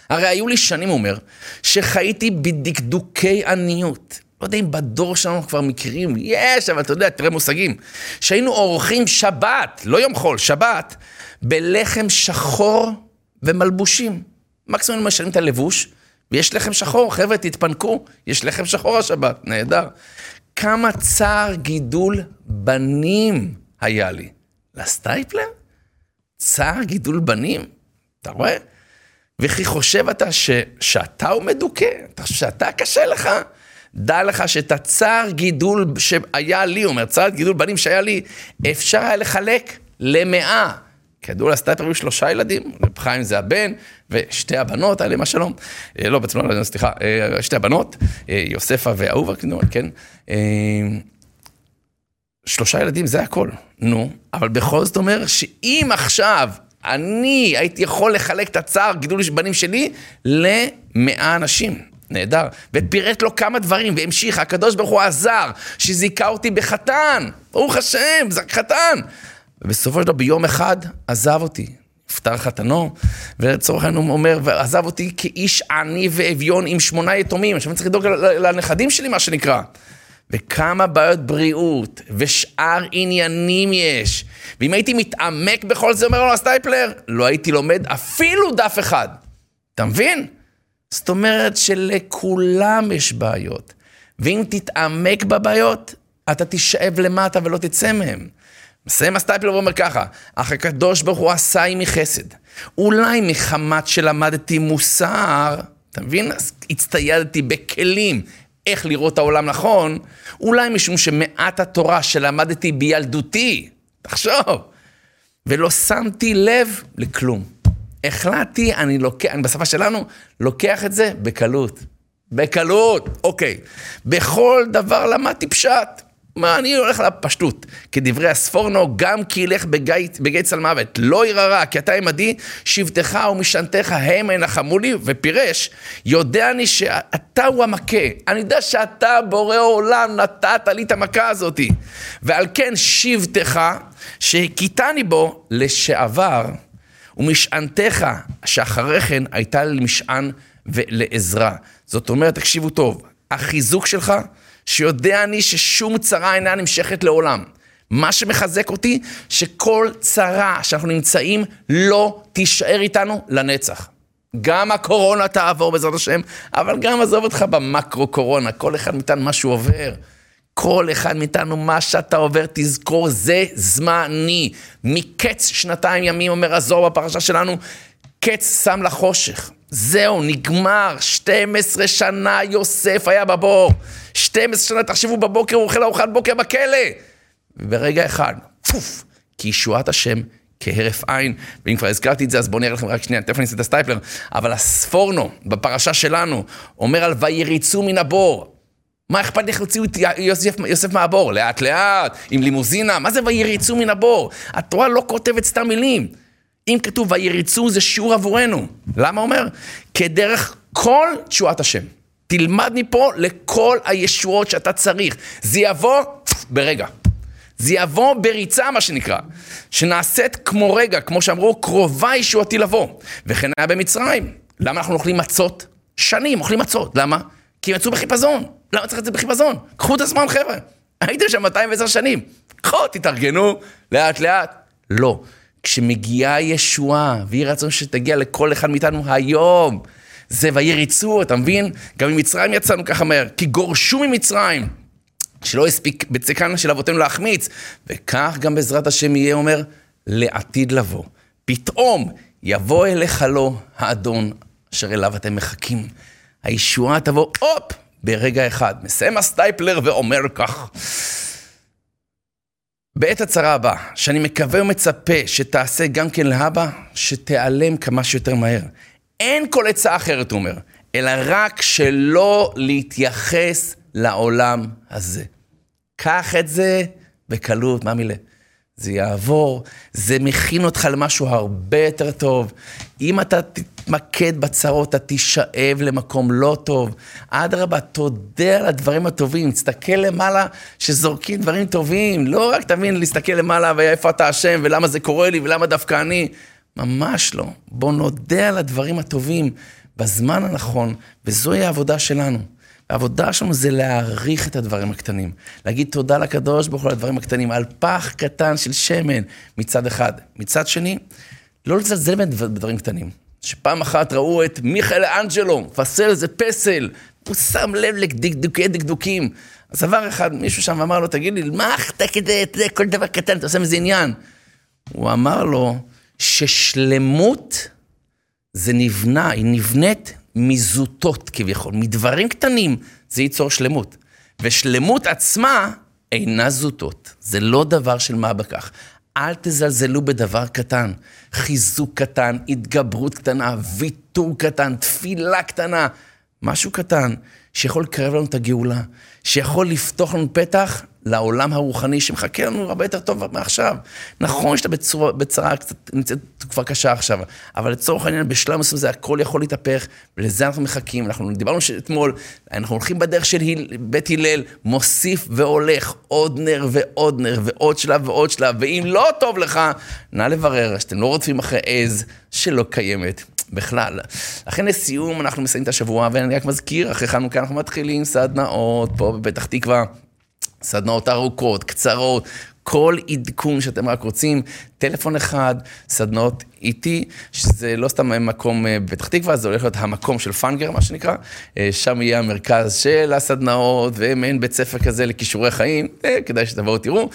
הרי היו לי שנים, הוא אומר, שחייתי בדקדוקי עניות. לא יודע אם בדור שלנו כבר מכירים, יש, אבל אתה יודע, תראה מושגים. שהיינו עורכים שבת, לא יום חול, שבת, בלחם שחור ומלבושים. מקסימום משלמים את הלבוש, ויש לחם שחור, חבר'ה, תתפנקו, יש לחם שחור השבת, נהדר. כמה צער גידול בנים היה לי. לסטייפלר? צער גידול בנים? אתה רואה? וכי חושב אתה ש... שאתה הוא מדוכא? אתה חושב שאתה קשה לך? דע לך שאת הצער גידול שהיה לי, הוא אומר, צער גידול בנים שהיה לי, אפשר היה לחלק למאה. כידוע לסטייפר היו שלושה ילדים, רב חיים זה הבן, ושתי הבנות, עליהם השלום, אה, לא, בעצם לא, סליחה, אה, שתי הבנות, אה, יוספה ואהובה, כן, שלושה ילדים זה הכל, נו, אבל בכל זאת אומר שאם עכשיו אני הייתי יכול לחלק את הצער, גידול בנים שלי, למאה אנשים. נהדר. ופירט לו כמה דברים, והמשיך, הקדוש ברוך הוא עזר, שזיכה אותי בחתן. ברוך השם, זה חתן. ובסופו של דבר, ביום אחד, עזב אותי. נפטר חתנו, ולצורך העניין הוא אומר, ועזב אותי כאיש עני ואביון עם שמונה יתומים. עכשיו אני צריך לדאוג לנכדים שלי, מה שנקרא. וכמה בעיות בריאות, ושאר עניינים יש. ואם הייתי מתעמק בכל זה, אומר לו הסטייפלר, לא הייתי לומד אפילו דף אחד. אתה מבין? זאת אומרת שלכולם יש בעיות. ואם תתעמק בבעיות, אתה תישאב למטה ולא תצא מהם. מסיים הסטייפלר ואומר ככה, אך הקדוש ברוך הוא עשה עימי חסד. אולי מחמת שלמדתי מוסר, אתה מבין? אז הצטיידתי בכלים איך לראות את העולם נכון, אולי משום שמעט התורה שלמדתי בילדותי, תחשוב, ולא שמתי לב לכלום. החלטתי, אני לוקח, אני בשפה שלנו, לוקח את זה בקלות. בקלות, אוקיי. בכל דבר למדתי פשט. מה, אני הולך לפשטות. כדברי הספורנו, גם כי ילך בגיא צל מוות, לא ירא רע, כי אתה עמדי, שבטך ומשענתך הם ינחמו לי, ופירש, יודע אני שאתה הוא המכה. אני יודע שאתה, בורא עולם, נתת לי את המכה הזאתי. ועל כן שבטך, שהכיתני בו לשעבר, ומשענתך, שאחרי כן הייתה למשען ולעזרה. זאת אומרת, תקשיבו טוב, החיזוק שלך, שיודע אני ששום צרה אינה נמשכת לעולם. מה שמחזק אותי, שכל צרה שאנחנו נמצאים לא תישאר איתנו לנצח. גם הקורונה תעבור בעזרת השם, אבל גם עזוב אותך במקרו קורונה, כל אחד מאיתנו מה שהוא עובר. כל אחד מאיתנו, מה שאתה עובר, תזכור, זה זמני. מקץ שנתיים ימים, אומר הזוהר בפרשה שלנו, קץ שם לחושך. זהו, נגמר. 12 שנה יוסף היה בבור. 12 שנה, תחשבו, בבוקר הוא אוכל ארוחת בוקר בכלא. וברגע אחד, פוף, כי ישועת השם כהרף עין, ואם כבר הזכרתי את זה, אז בואו נראה לכם רק שנייה, תכף ניסה את הסטייפלר, אבל הספורנו, בפרשה שלנו, אומר על ויריצו מן הבור. מה אכפת לי איך הוציאו את יוסף, יוסף מהבור? לאט לאט, עם לימוזינה, מה זה ויריצו מן הבור? התורה לא כותבת סתם מילים. אם כתוב ויריצו זה שיעור עבורנו. למה אומר? כדרך כל תשועת השם. תלמד מפה לכל הישועות שאתה צריך. זה יבוא ברגע. זה יבוא בריצה, מה שנקרא. שנעשית כמו רגע, כמו שאמרו, קרובה ישועתי לבוא. וכן היה במצרים. למה אנחנו אוכלים מצות? שנים אוכלים מצות. למה? כי הם יצאו בחיפזון. למה צריך את זה בחיפזון? קחו את הזמן, חבר'ה. הייתם שם 210 שנים. קחו, תתארגנו, לאט לאט. לא. כשמגיעה ישועה, ויהי רצון שתגיע לכל אחד מאיתנו היום. זה ויריצו, אתה מבין? גם ממצרים יצאנו ככה מהר, כי גורשו ממצרים. שלא הספיק בצקן של אבותינו להחמיץ. וכך גם בעזרת השם יהיה, אומר, לעתיד לבוא. פתאום יבוא אליך לו האדון אשר אליו אתם מחכים. הישועה תבוא, הופ, ברגע אחד. מסיים הסטייפלר ואומר כך. בעת הצרה הבאה, שאני מקווה ומצפה שתעשה גם כן להבא, שתיעלם כמה שיותר מהר. אין כל עצה אחרת, הוא אומר, אלא רק שלא להתייחס לעולם הזה. קח את זה בקלות, מה מילה? זה יעבור, זה מכין אותך למשהו הרבה יותר טוב. אם אתה תתמקד בצרות, אתה תישאב למקום לא טוב. אדרבה, תודה על הדברים הטובים, תסתכל למעלה שזורקים דברים טובים. לא רק תבין להסתכל למעלה ואיפה אתה אשם ולמה זה קורה לי ולמה דווקא אני. ממש לא. בוא נודה על הדברים הטובים בזמן הנכון, וזוהי העבודה שלנו. העבודה שלנו זה להעריך את הדברים הקטנים. להגיד תודה לקדוש ברוך הוא על הדברים הקטנים, על פח קטן של שמן מצד אחד. מצד שני, לא לזלזל בדברים קטנים. שפעם אחת ראו את מיכאל אנג'לו, מפסל איזה פסל, הוא שם לב לדקדוקי דקדוקים. אז עבר אחד, מישהו שם אמר לו, תגיד לי, מה אתה כדי, כל דבר קטן, אתה עושה מזה עניין? הוא אמר לו ששלמות זה נבנה, היא נבנית מזוטות כביכול, מדברים קטנים, זה ייצור שלמות. ושלמות עצמה אינה זוטות. זה לא דבר של מה בכך. אל תזלזלו בדבר קטן. חיזוק קטן, התגברות קטנה, ויתור קטן, תפילה קטנה. משהו קטן שיכול לקרב לנו את הגאולה, שיכול לפתוח לנו פתח לעולם הרוחני שמחכה לנו הרבה יותר טוב מעכשיו. נכון שאתה בצורה, בצרה קצת נמצאת כבר קשה עכשיו, אבל לצורך העניין בשלב מסוים זה הכל יכול להתהפך, ולזה אנחנו מחכים. אנחנו דיברנו אתמול, אנחנו הולכים בדרך של היל, בית הלל, מוסיף והולך עוד נר ועוד נר ועוד שלב ועוד שלב, ואם לא טוב לך, נא לברר שאתם לא רודפים אחרי עז שלא קיימת. בכלל. לכן לסיום אנחנו מסיימים את השבוע, ואני רק מזכיר, אחרי חנוכה אנחנו מתחילים סדנאות פה בפתח תקווה. סדנאות ארוכות, קצרות, כל עדכון שאתם רק רוצים, טלפון אחד, סדנאות איטי, שזה לא סתם מקום אה, בפתח תקווה, זה הולך להיות המקום של פאנגר, מה שנקרא. אה, שם יהיה המרכז של הסדנאות, ומעין בית ספר כזה לכישורי חיים, אה, כדאי שתבואו תראו.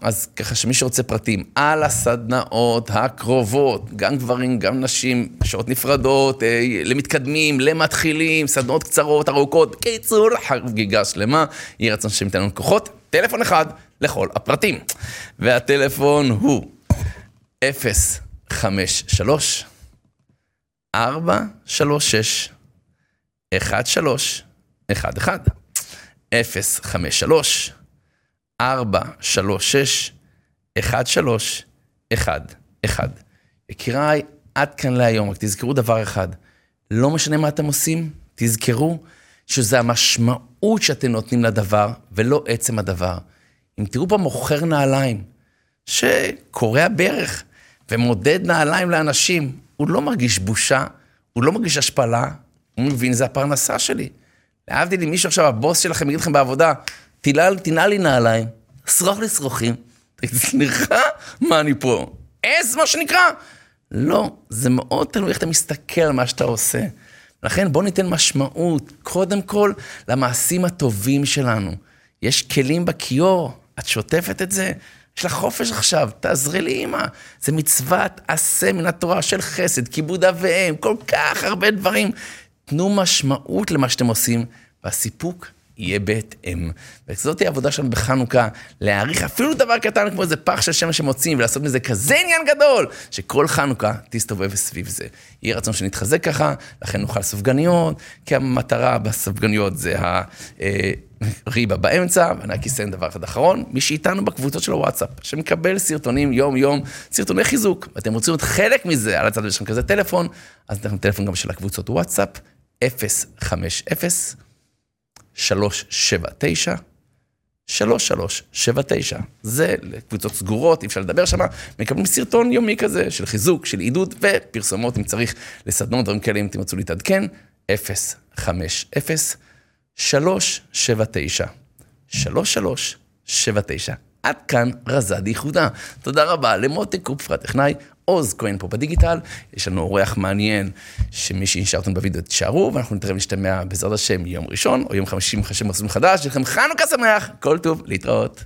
אז ככה שמי שרוצה פרטים על הסדנאות הקרובות, גם גברים, גם נשים, שעות נפרדות, למתקדמים, למתחילים, סדנאות קצרות, ארוכות, בקיצור, חגיגה שלמה, יהי רצון לנו כוחות. טלפון אחד לכל הפרטים. והטלפון הוא 053 436 1311 053 436 1311 יקיריי, עד כאן להיום, רק תזכרו דבר אחד, לא משנה מה אתם עושים, תזכרו שזה המשמעות שאתם נותנים לדבר, ולא עצם הדבר. אם תראו פה מוכר נעליים, שקורע ברך ומודד נעליים לאנשים, הוא לא מרגיש בושה, הוא לא מרגיש השפלה, הוא מבין, זה הפרנסה שלי. להבדיל אם מישהו עכשיו, הבוס שלכם יגיד לכם בעבודה, תנעל לי נעליים, שרוך לי שרוכים. סליחה, מה אני פה? עז, מה שנקרא? לא, זה מאוד תלוי איך אתה מסתכל על מה שאתה עושה. לכן בואו ניתן משמעות, קודם כל, למעשים הטובים שלנו. יש כלים בכיור, את שוטפת את זה? יש לך חופש עכשיו, תעזרי לי, אמא. זה מצוות עשה מן התורה של חסד, כיבוד אב ואם, כל כך הרבה דברים. תנו משמעות למה שאתם עושים, והסיפוק יהיה בהתאם. וזאת היא העבודה שלנו בחנוכה, להעריך אפילו דבר קטן כמו איזה פח של שמש שמוצאים, ולעשות מזה כזה עניין גדול, שכל חנוכה תסתובב סביב זה. יהיה רצון שנתחזק ככה, לכן נאכל סופגניות, כי המטרה בסופגניות זה הריבה באמצע, ואני רק אסיים דבר אחד אחרון, מי שאיתנו בקבוצות של הוואטסאפ, שמקבל סרטונים יום-יום, סרטוני חיזוק, ואתם רוצים להיות חלק מזה, על הצד יש לכם כזה טלפון, אז ניתן לכם טלפון גם של הקבוצות וואטסאפ, 050 379 3379. זה לקבוצות סגורות, אי אפשר לדבר שם, מקבלים סרטון יומי כזה של חיזוק, של עידוד ופרסומות, אם צריך לסדנות, דברים כאלה, אם רוצים להתעדכן, 050 379 3379. עד כאן רזד ייחודה. תודה רבה למוטי קופפרה, טכנאי, עוז כהן פה בדיגיטל. יש לנו אורח מעניין, שמי שנשארתם בווידאו תישארו, ואנחנו נתראה ונשתמע בעזרת השם יום ראשון, או יום חמישי מחשב מסלול חדש. שיהיה לכם חנוכה שמח, כל טוב, להתראות.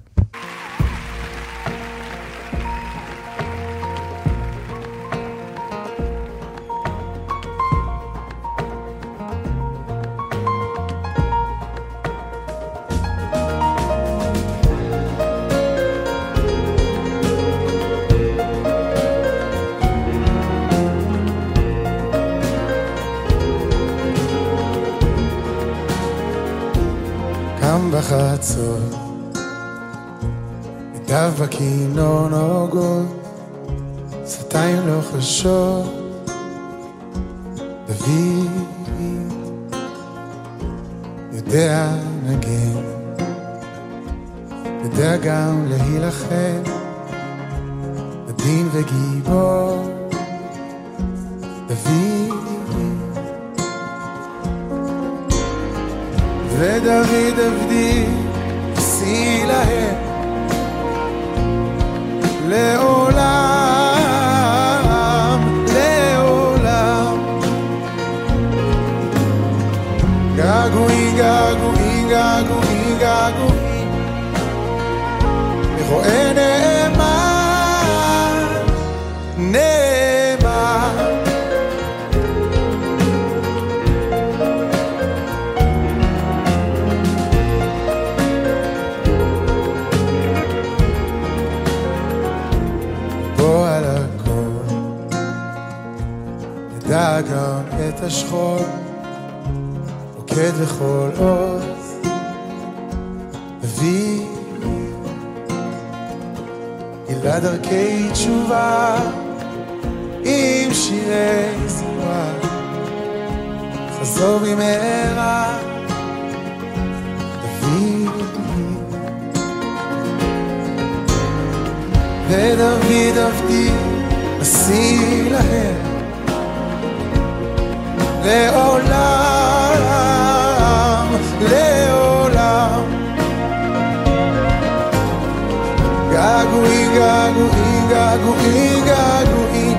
בחצות, מידיו בכינור נוגות, שפתיים לא חשות, דוד יודע נגן, יודע גם להילחם, עדין וגיבור, דוד ודוד עבדי השיא להם לעולם, לעולם. געגועים, געגועים, געגועים, געגועים, לכהן נאמן, גם את השכול, רוקד לכל עוז, מביא גילה דרכי תשובה עם שירי זמרה, חזור במהרה, דוד. ודוד עבדי נשיא להם לעולם, לעולם. געגועים, געגועים, געגועים, געגועים,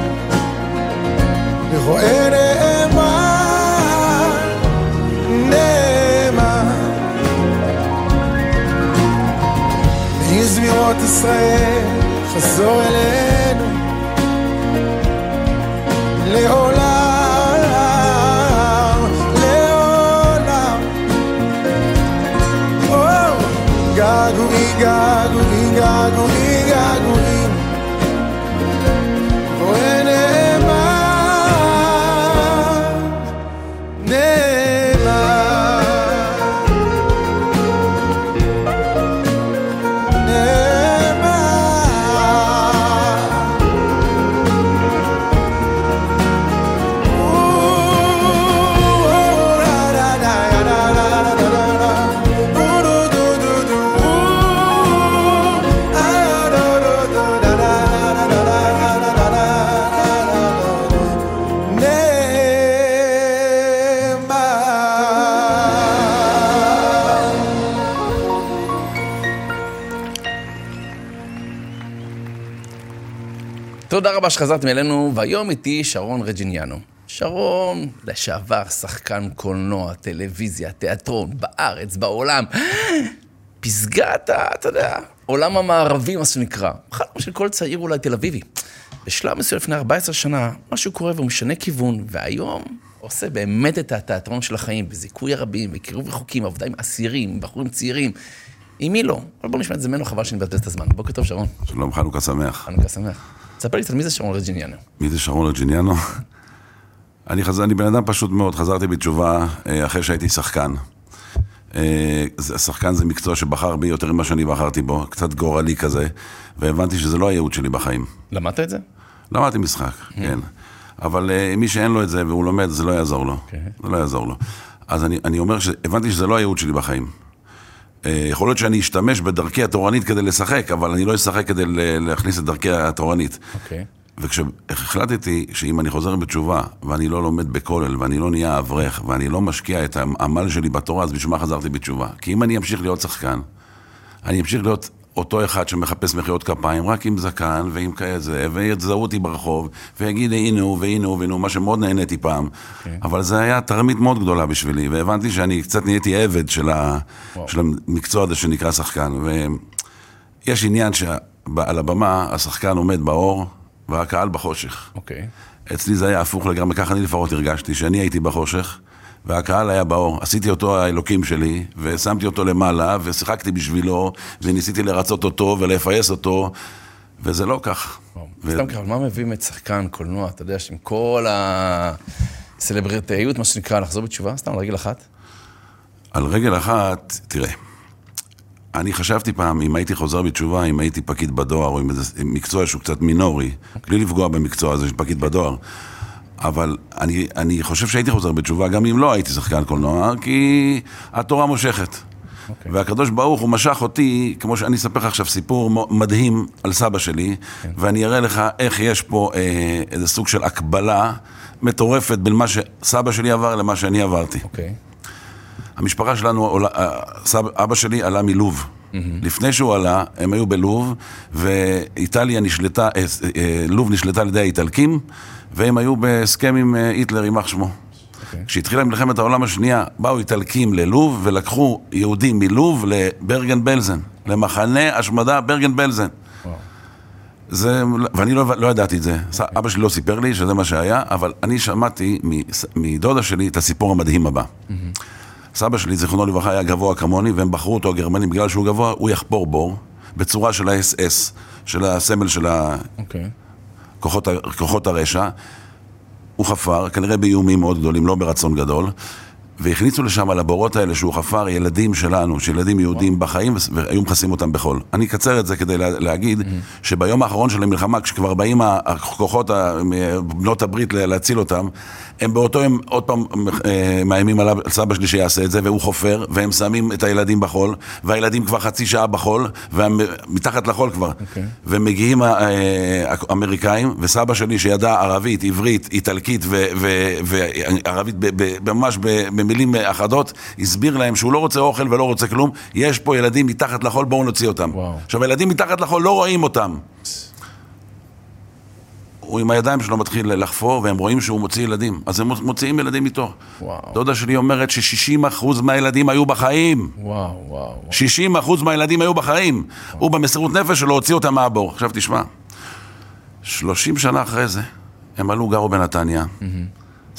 לרועה נאמן, נאמן. מזמירות ישראל, חזור אלינו, לעולם, געגועים, תודה רבה שחזרתם אלינו, והיום איתי שרון רג'יניאנו. שרון, לשעבר שחקן קולנוע, טלוויזיה, תיאטרון, בארץ, בעולם. פסגת, אתה יודע, עולם המערבי, מה שנקרא. חלום של כל צעיר אולי תל אביבי. בשלב מסוים לפני 14 שנה, משהו קורה והוא משנה כיוון, והיום עושה באמת את התיאטרון של החיים, בזיכוי הרבים, בקירוב רחוקים, עבודה עם אסירים, בחורים צעירים. עם מי לא? אבל בוא נשמע את זה ממנו, חבל שנבזבז את הזמן. בוקר טוב, שרון. שלום, חנוכה שמח. חנוכה שמח. תספר לי קצת מי זה שרון רג'יניאנו. מי זה שרון ארג'יניאנו? אני, חזר, אני בן אדם פשוט מאוד, חזרתי בתשובה אה, אחרי שהייתי שחקן. אה, שחקן זה מקצוע שבחר בי יותר ממה שאני בחרתי בו, קצת גורלי כזה, והבנתי שזה לא הייעוד שלי בחיים. למדת את זה? למדתי משחק, כן. אבל אה, מי שאין לו את זה והוא לומד, זה לא יעזור לו. אוקיי. זה לא יעזור לו. אז אני, אני אומר שהבנתי שזה לא הייעוד שלי בחיים. אה, יכול להיות שאני אשתמש בדרכי התורנית כדי לשחק, אבל אני לא אשחק כדי להכניס את דרכי התורנית. אוקיי. וכשהחלטתי שאם אני חוזר בתשובה, ואני לא לומד בכולל, ואני לא נהיה אברך, ואני לא משקיע את העמל שלי בתורה, אז בשביל מה חזרתי בתשובה? כי אם אני אמשיך להיות שחקן, אני אמשיך להיות אותו אחד שמחפש מחיאות כפיים, רק עם זקן ועם כזה, ויזהו אותי ברחוב, ויגיד הנה הוא והנה הוא והנה הוא, מה שמאוד נהניתי פעם. אבל זה היה תרמית מאוד גדולה בשבילי, והבנתי שאני קצת נהייתי עבד של, ה... של המקצוע הזה שנקרא שחקן. ויש עניין שעל הבמה השחקן עומד באור, והקהל בחושך. אוקיי. אצלי זה היה הפוך לגמרי, ככה אני לפחות הרגשתי, שאני הייתי בחושך, והקהל היה באור. עשיתי אותו האלוקים שלי, ושמתי אותו למעלה, ושיחקתי בשבילו, וניסיתי לרצות אותו ולפייס אותו, וזה לא כך. ו- סתם ככה, מה מביא את שחקן קולנוע, אתה יודע, שעם כל הסלבריטאיות, מה שנקרא, לחזור בתשובה? סתם, על רגל אחת? על רגל אחת, תראה, אני חשבתי פעם, אם הייתי חוזר בתשובה, אם הייתי פקיד בדואר, או עם איזה מקצוע שהוא קצת מינורי, בלי לפגוע במקצוע הזה של פקיד בדואר, אבל אני, אני חושב שהייתי חוזר בתשובה, גם אם לא הייתי שחקן קולנוע, כי התורה מושכת. אוקיי. והקדוש ברוך הוא משך אותי, כמו שאני אספר לך עכשיו סיפור מדהים על סבא שלי, ואני אראה לך איך יש פה אה, איזה סוג של הקבלה מטורפת בין מה שסבא שלי עבר למה שאני עברתי. אוקיי. המשפחה שלנו, עולה- אה, סב, אבא שלי עלה מלוב. לפני שהוא עלה, הם היו בלוב, ואיטליה נשלטה, אה, אה, לוב נשלטה על ידי האיטלקים, והם היו בהסכם עם אה, היטלר, יימח שמו. אוקיי. כשהתחילה מלחמת העולם השנייה, באו איטלקים ללוב ולקחו יהודים מלוב לברגן בלזן, למחנה השמדה ברגן בלזן. זה, ואני לא, לא ידעתי את זה. ס- אבא שלי לא סיפר לי שזה מה שהיה, אבל אני שמעתי מדודה שלי את הסיפור המדהים הבא. סבא שלי, זיכרונו לברכה, היה גבוה כמוני, והם בחרו אותו, הגרמנים, בגלל שהוא גבוה, הוא יחפור בור, בצורה של ה-SS, של הסמל של אוקיי. הכוחות ה- כוחות הרשע. הוא חפר, כנראה באיומים מאוד גדולים, לא ברצון גדול, והכניסו לשם, לבורות האלה שהוא חפר, ילדים שלנו, שילדים יהודים בחיים, והיו מכסים אותם בחול. אני אקצר את זה כדי לה- להגיד שביום האחרון של המלחמה, כשכבר באים הכוחות, בנות הברית לה- להציל אותם, הם באותו יום עוד פעם אה, מאיימים עליו, על סבא שלי שיעשה את זה, והוא חופר, והם שמים את הילדים בחול, והילדים כבר חצי שעה בחול, והם מתחת לחול כבר. ומגיעים ה- אה, האמריקאים, וסבא שלי שידע ערבית, עברית, איטלקית וערבית ממש ב- במילים אחדות, הסביר להם שהוא לא רוצה אוכל ולא רוצה כלום, יש פה ילדים מתחת לחול, בואו נוציא אותם. וואו. עכשיו, הילדים מתחת לחול לא רואים אותם. הוא עם הידיים שלו מתחיל לחפור, והם רואים שהוא מוציא ילדים. אז הם מוציאים ילדים איתו. וואו. דודה שלי אומרת ש-60% מהילדים היו בחיים. וואו, וואו. 60 אחוז מהילדים היו בחיים. הוא במסירות נפש שלו הוציא אותם מהבור. עכשיו תשמע, 30 שנה אחרי זה, הם עלו, גרו בנתניה.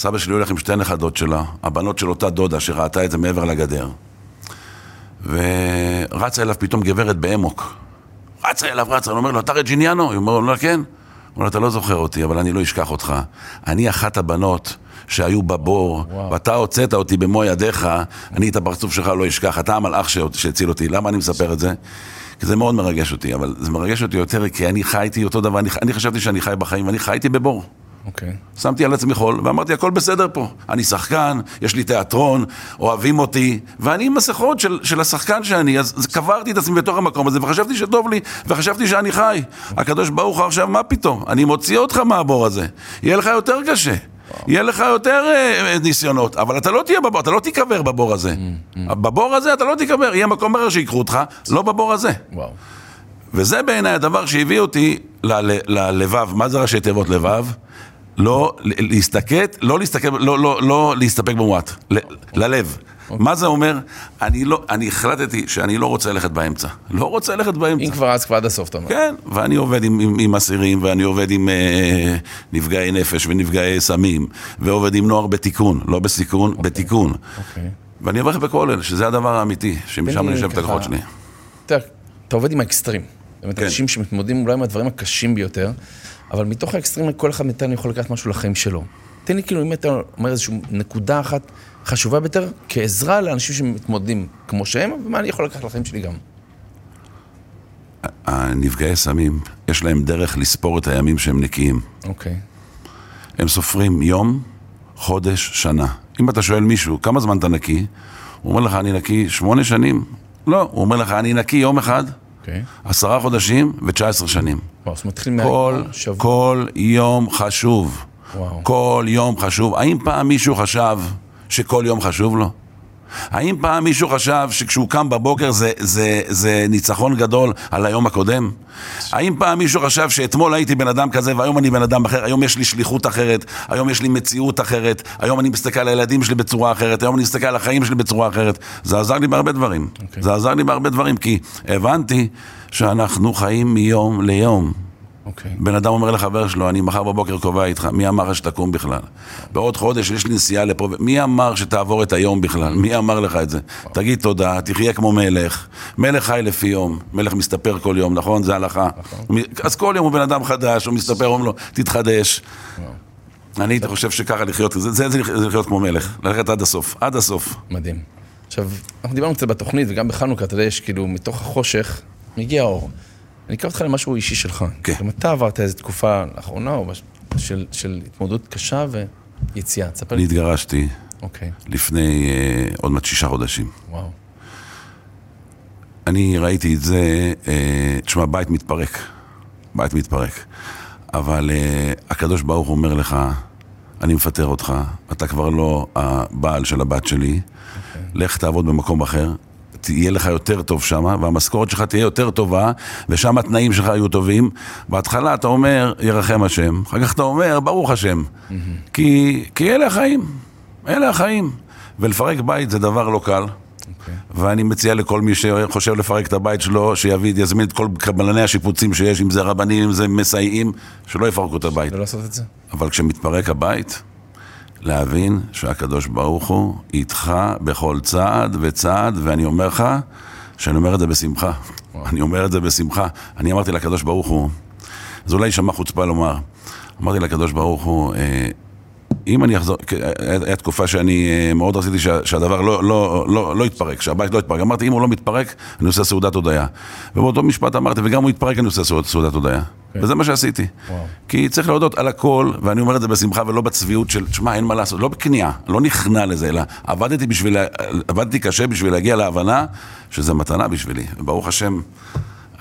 סבא שלי הולך עם שתי נכדות שלה, הבנות של אותה דודה שראתה את זה מעבר לגדר. ורצה אליו פתאום גברת באמוק. רצה אליו, רצה, הוא אומר לו, אתה רג'יניאנו? הוא אומר לו, כן. הוא אומר אתה לא זוכר אותי, אבל אני לא אשכח אותך. אני אחת הבנות שהיו בבור, וואו. ואתה הוצאת אותי במו ידיך, אני את הפרצוף שלך לא אשכח. אתה המלאך שהציל אותי. למה אני מספר את זה? כי זה מאוד מרגש אותי, אבל זה מרגש אותי יותר כי אני חייתי אותו דבר, אני, אני חשבתי שאני חי בחיים, ואני חייתי בבור. אוקיי. שמתי על עצמי חול, ואמרתי, הכל בסדר פה. אני שחקן, יש לי תיאטרון, אוהבים אותי, ואני עם מסכות של, של השחקן שאני, אז, קברתי את עצמי בתוך המקום הזה, וחשבתי שטוב לי, וחשבתי שאני חי. הקדוש ברוך הוא עכשיו, מה פתאום? אני מוציא אותך מהבור הזה. יהיה לך יותר קשה. יהיה לך יותר אה, ניסיונות, אבל אתה לא תהיה בבור, אתה לא תיקבר בבור הזה. בבור הזה אתה לא תיקבר, יהיה מקום אחר שיקחו אותך, לא בבור הזה. וואו. וזה בעיניי הדבר שהביא אותי ללבב, מה זה ראשי תיבות לבב? לא ל- להסתכת, לא להסתכל, לא, לא, לא להסתפק במועט, ל- ללב. מה זה אומר? אני לא, אני החלטתי שאני לא רוצה ללכת באמצע. לא רוצה ללכת באמצע. אם כבר אז כבר עד הסוף, אתה אומר. כן, ואני עובד עם, עם, עם אסירים, ואני עובד עם אה, נפגעי נפש ונפגעי סמים, ועובד עם נוער בתיקון, לא בסיכון, בתיקון. אוקיי. ואני אברך בכולל, שזה הדבר האמיתי, שמשם אני יושב את הכוחות שלי. אתה עובד עם האקסטרים. באמת, כן. אנשים שמתמודדים אולי עם הדברים הקשים ביותר, אבל מתוך האקסטרים כל אחד מאיתנו יכול לקחת משהו לחיים שלו. תן לי כאילו, אם אתה אומר איזושהי נקודה אחת חשובה ביותר, כעזרה לאנשים שמתמודדים כמו שהם, ומה אני יכול לקחת לחיים שלי גם. הנפגעי סמים, יש להם דרך לספור את הימים שהם נקיים. אוקיי. הם סופרים יום, חודש, שנה. אם אתה שואל מישהו, כמה זמן אתה נקי? הוא אומר לך, אני נקי שמונה שנים. לא, הוא אומר לך, אני נקי יום אחד, אוקיי. עשרה חודשים ו-19 שנים. וואו, אז מתחיל כל, שבוע. כל יום חשוב. וואו. כל יום חשוב. האם פעם מישהו חשב שכל יום חשוב לו? האם פעם מישהו חשב שכשהוא קם בבוקר זה, זה, זה ניצחון גדול על היום הקודם? האם פעם מישהו חשב שאתמול הייתי בן אדם כזה והיום אני בן אדם אחר? היום יש לי שליחות אחרת, היום יש לי מציאות אחרת, היום אני מסתכל על הילדים שלי בצורה אחרת, היום אני מסתכל על החיים שלי בצורה אחרת. זה עזר לי בהרבה דברים. אוקיי. זה עזר לי בהרבה דברים, כי הבנתי שאנחנו חיים מיום ליום. אוקיי. בן אדם אומר לחבר שלו, אני מחר בבוקר קובע איתך, מי אמר לך שתקום בכלל? בעוד חודש יש לי נסיעה לפה, מי אמר שתעבור את היום בכלל? מי אמר לך את זה? תגיד תודה, תחיה כמו מלך. מלך חי לפי יום, מלך מסתפר כל יום, נכון? זה הלכה. אז כל יום הוא בן אדם חדש, הוא מסתפר, אומרים לו, תתחדש. אני הייתי חושב שככה לחיות, זה, זה, זה לחיות כמו מלך, ללכת עד הסוף, עד הסוף. מדהים. עכשיו, אנחנו דיברנו קצת בתוכנית, וגם בחנוכה, אתה יודע, יש כאילו, מתוך החושך, מגיע האור. אני אקרא אותך למשהו אישי שלך. כן. גם אתה עברת איזו תקופה לאחרונה. של, של התמודדות קשה ויציאה. תספר אני לי. התגרשתי אוקיי, לפני אה, עוד מעט שישה חודשים. וואו. אני ראיתי את זה, אה, תשמע, בית מתפרק. בית מתפרק. אבל אה, הקדוש ברוך אומר לך, אני מפטר אותך, אתה כבר לא הבעל של הבת שלי, לך תעבוד במקום אחר, תהיה לך יותר טוב שם, והמשכורת שלך תהיה יותר טובה, ושם התנאים שלך יהיו טובים. בהתחלה אתה אומר, ירחם השם, אחר כך אתה אומר, ברוך השם. כי, כי אלה החיים, אלה החיים. ולפרק בית זה דבר לא קל. אוקיי. ואני מציע לכל מי שחושב לפרק את הבית שלו, שיביא, יזמין את כל קבלני השיפוצים שיש, אם זה רבנים, אם זה מסייעים, שלא יפרקו את הבית. לא לעשות את זה? אבל כשמתפרק הבית, להבין שהקדוש ברוך הוא איתך בכל צעד וצעד, ואני אומר לך, שאני אומר את זה בשמחה. אני אומר את זה בשמחה. אני אמרתי לקדוש ברוך הוא, זה אולי יישמע חוצפה לומר, אמרתי לקדוש ברוך הוא, אה, אם אני אחזור, היה תקופה שאני אה, מאוד רציתי שה, שהדבר לא, לא, לא, לא יתפרק, שהבית לא יתפרק. אמרתי, אם הוא לא מתפרק, אני עושה סעודת הודיה. ובאותו משפט אמרתי, וגם הוא יתפרק, אני עושה סעוד- סעודת הודיה. וזה מה שעשיתי. וואו. כי צריך להודות על הכל, ואני אומר את זה בשמחה ולא בצביעות של, תשמע, אין מה לעשות, לא בכניעה, לא נכנע לזה, אלא עבדתי בשביל, עבדתי קשה בשביל להגיע להבנה שזה מתנה בשבילי. וברוך השם,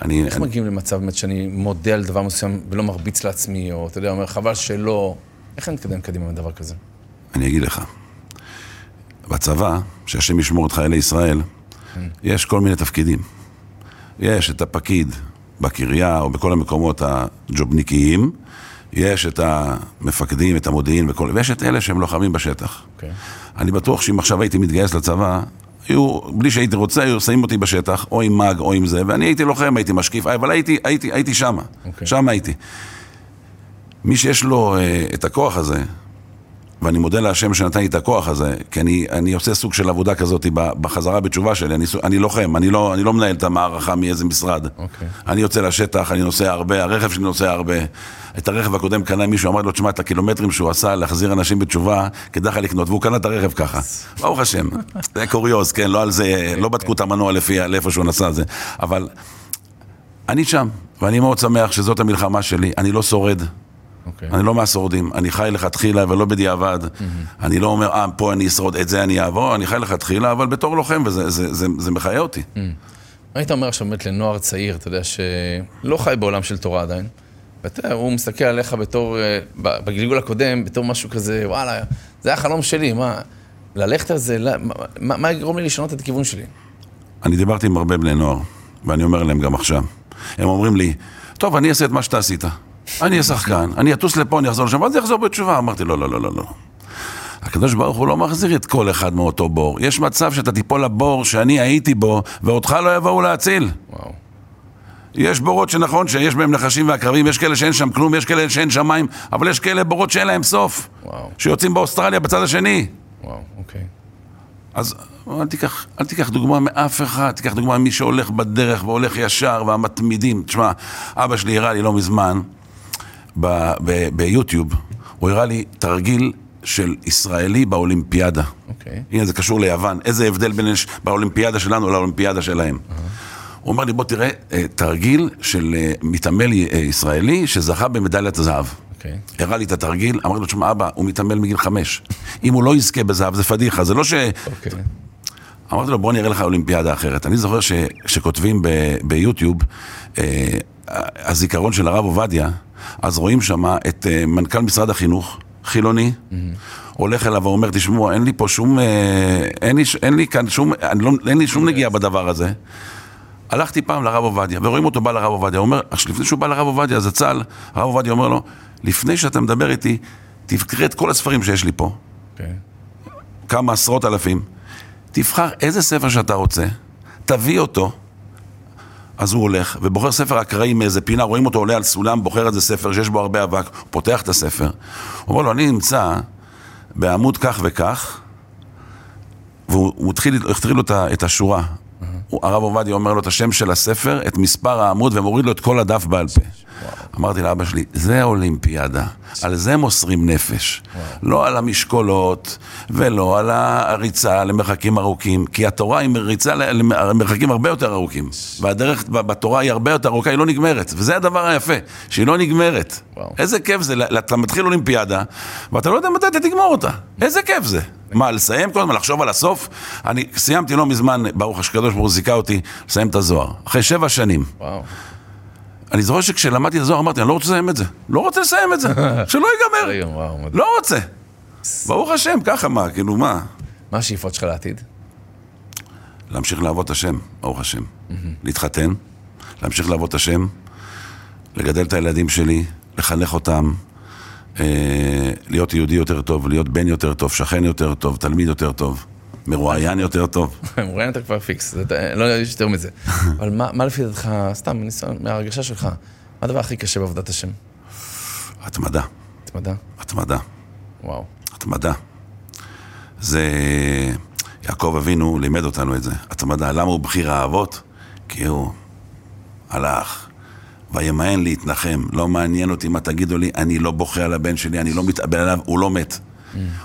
אני... איך מגיעים למצב באמת שאני מודה על דבר מסוים ולא מרביץ לעצמי, או אתה יודע, אומר, חבל שלא... איך אני מתקדם קדימה עם דבר כזה? אני אגיד לך, בצבא, שהשם ישמור את חיילי ישראל, יש כל מיני תפקידים. יש את הפקיד בקריה או בכל המקומות הג'ובניקיים, יש את המפקדים, את המודיעין וכל... ויש את אלה שהם לוחמים בשטח. אוקיי. אני בטוח שאם עכשיו הייתי מתגייס לצבא, היו, בלי שהייתי רוצה, היו שמים אותי בשטח, או עם מאג או עם זה, ואני הייתי לוחם, הייתי משקיף, אבל הייתי, הייתי, הייתי שמה, אוקיי. שם הייתי. מי שיש לו אה, את הכוח הזה, ואני מודה להשם שנתן לי את הכוח הזה, כי אני, אני עושה סוג של עבודה כזאת בחזרה בתשובה שלי, אני, אני לוחם, אני לא, אני לא מנהל את המערכה מאיזה משרד. אוקיי. אני יוצא לשטח, אני נוסע הרבה, הרכב שלי נוסע הרבה. את הרכב הקודם קנה מישהו, אמר לו, תשמע, את הקילומטרים שהוא עשה להחזיר אנשים בתשובה, כדאי לך לקנות, והוא קנה את הרכב ככה. ברוך השם. זה קוריוז, כן, לא על זה, לא בדקו את המנוע לפי לאיפה שהוא נסע זה. אבל אני שם, ואני מאוד שמח שזאת המלחמה שלי, אני לא שורד. אוקיי. אני לא מהשורדים, אני חי לכתחילה ולא בדיעבד. אני לא אומר, אה, פה אני אשרוד, את זה אני אעבור, אני חי לכתחילה, אבל בתור לוחם, וזה זה, זה, זה מחיה אותי. מה היית אומר עכשיו באמת לנוער צעיר, אתה יודע, שלא חי בעולם של תורה עדיין, ואתה הוא מסתכל עליך בתור, אה, בגלגול הקודם, בתור משהו כזה, וואלה, זה היה החלום שלי, מה, ללכת על זה, מה- מה מה יגרום לי לשנות את הכיוון שלי? אני דיברתי עם הרבה בני נוער, ואני אומר להם גם עכשיו. הם אומרים לי, טוב, אני אעשה את מה שאתה עשית. אני אהיה שחקן, אני אטוס לפה, אני אחזור לשם, ואז אחזור בתשובה. אמרתי, לא, לא, לא, לא, לא. הקדוש ברוך הוא לא מחזיר את כל אחד מאותו בור. יש מצב שאתה תיפול לבור שאני הייתי בו, ואותך לא יבואו להציל. וואו. יש בורות שנכון שיש בהם נחשים ועקרבים, יש כאלה שאין שם כלום, יש כאלה שאין שם מים, אבל יש כאלה בורות שאין להם סוף. וואו. שיוצאים באוסטרליה בצד השני. וואו, אוקיי. אז אל תיקח, אל תיקח דוגמה מאף אחד, תיקח דוגמה ממי שהולך בדרך והולך ישר והמתמידים. תשמע, אבא שלי הראה לי לא מזמן ביוטיוב, הוא הראה לי תרגיל של ישראלי באולימפיאדה. אוקיי. הנה, זה קשור ליוון. איזה הבדל בין הש- באולימפיאדה שלנו לאולימפיאדה שלהם. הוא אומר לי, בוא תראה, אה, תרגיל של אה, מתעמל אה, ישראלי שזכה במדליית זהב. אוקיי. הראה לי את התרגיל, אמרתי לו, תשמע, אבא, הוא מתעמל מגיל חמש. אם הוא לא יזכה בזהב, זה פדיחה, זה לא ש... אוקיי. אמרתי לו, בוא נראה לך אולימפיאדה אחרת. אני זוכר ש, שכותבים ב, ביוטיוב, אה, הזיכרון של הרב עובדיה, אז רואים שם את אה, מנכ"ל משרד החינוך, חילוני, הולך אליו ואומר, תשמעו, אין לי פה שום, אה, אין לי, אין לי כאן שום, לא, אין לי שום נגיעה בדבר הזה. הלכתי פעם לרב עובדיה, ורואים אותו בא לרב עובדיה, אומר, לפני שהוא בא לרב עובדיה, זצ"ל, הרב עובדיה אומר לו, לפני שאתה מדבר איתי, תקרא את כל הספרים שיש לי פה, אוקיי. כמה עשרות אלפים, תבחר איזה ספר שאתה רוצה, תביא אותו, אז הוא הולך ובוחר ספר אקראי מאיזה פינה, רואים אותו עולה על סולם, בוחר איזה ספר שיש בו הרבה אבק, הוא פותח את הספר, הוא אומר לו, אני נמצא בעמוד כך וכך, והוא הוא התחיל, התחיל לו את השורה. הרב עובדיה אומר לו את השם של הספר, את מספר העמוד, ומוריד לו את כל הדף בעל פה. אמרתי לאבא שלי, זה אולימפיאדה, על זה מוסרים נפש. לא על המשקולות, ולא על הריצה למרחקים ארוכים, כי התורה היא ריצה ל- למרחקים הרבה יותר ארוכים. והדרך בתורה היא הרבה יותר ארוכה, היא לא נגמרת. וזה הדבר היפה, שהיא לא נגמרת. וואו. איזה כיף זה, אתה מתחיל אולימפיאדה, ואתה לא יודע מתי אתה תגמור אותה. איזה כיף זה. מה, לסיים כל הזמן, לחשוב על הסוף? אני סיימתי לא מזמן, ברוך השקדוש ברוך הוא זיכה אותי, לסיים את הזוהר. אחרי שבע שנים. וואו. אני זוכר שכשלמדתי את הזוהר אמרתי, אני לא רוצה לסיים את זה. לא רוצה לסיים את זה. שלא ייגמר. מדהים. לא רוצה. ברוך השם, ככה מה, כאילו מה? מה השאיפות שלך לעתיד? להמשיך לעבוד את השם, ברוך השם. להתחתן, להמשיך לעבוד את השם, לגדל את הילדים שלי, לחנך אותם, להיות יהודי יותר טוב, להיות בן יותר טוב, שכן יותר טוב, תלמיד יותר טוב, מרואיין יותר טוב. מרואיין אתה כבר פיקס, לא יש יותר מזה. אבל מה לפי דעתך, סתם, מההרגשה שלך, מה הדבר הכי קשה בעבודת השם? התמדה, התמדה? התמדה. וואו. התמדה. זה... יעקב אבינו לימד אותנו את זה. התמדה. למה הוא בחיר האבות? כי הוא הלך וימאן להתנחם. לא מעניין אותי מה תגידו לי, אני לא בוכה על הבן שלי, אני לא מתאבל עליו, הוא לא מת.